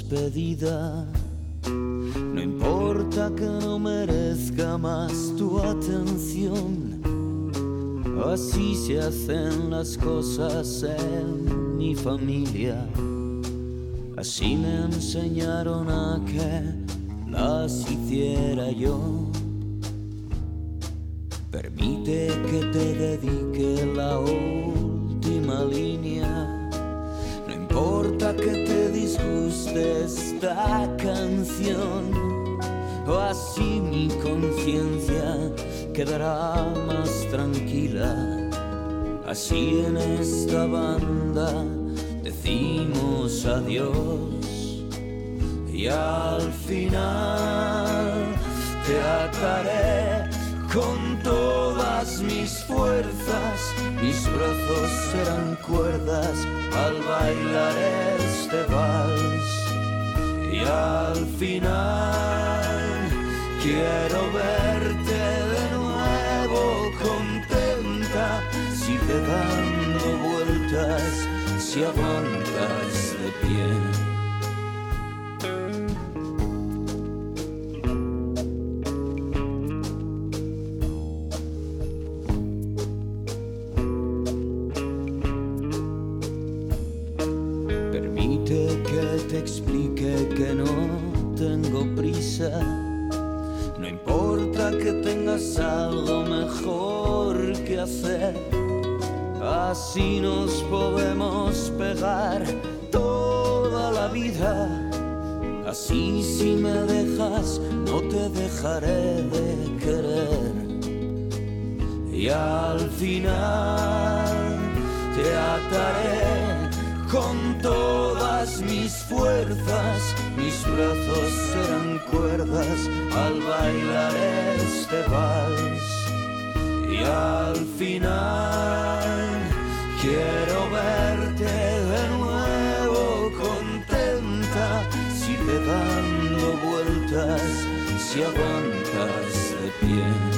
No importa que no merezca más tu atención. Así se hacen las cosas en mi familia. Así me enseñaron a que las hiciera yo. Permite que te dedique la última que te disguste esta canción, o así mi conciencia quedará más tranquila. Así en esta banda decimos adiós y al final te ataré con todas mis fuerzas, mis brazos serán cuerdas al bailar y al final Quiero verte de nuevo contenta, sigue dando vueltas si aguantas de pie. No importa que tengas algo mejor que hacer. Así nos podemos pegar toda la vida. Así si me dejas, no te dejaré de querer. Y al final te ataré con todas mis fuerzas, brazos serán cuerdas al bailar este vals. Y al final quiero verte de nuevo contenta, sigue dando vueltas si aguantas de pie.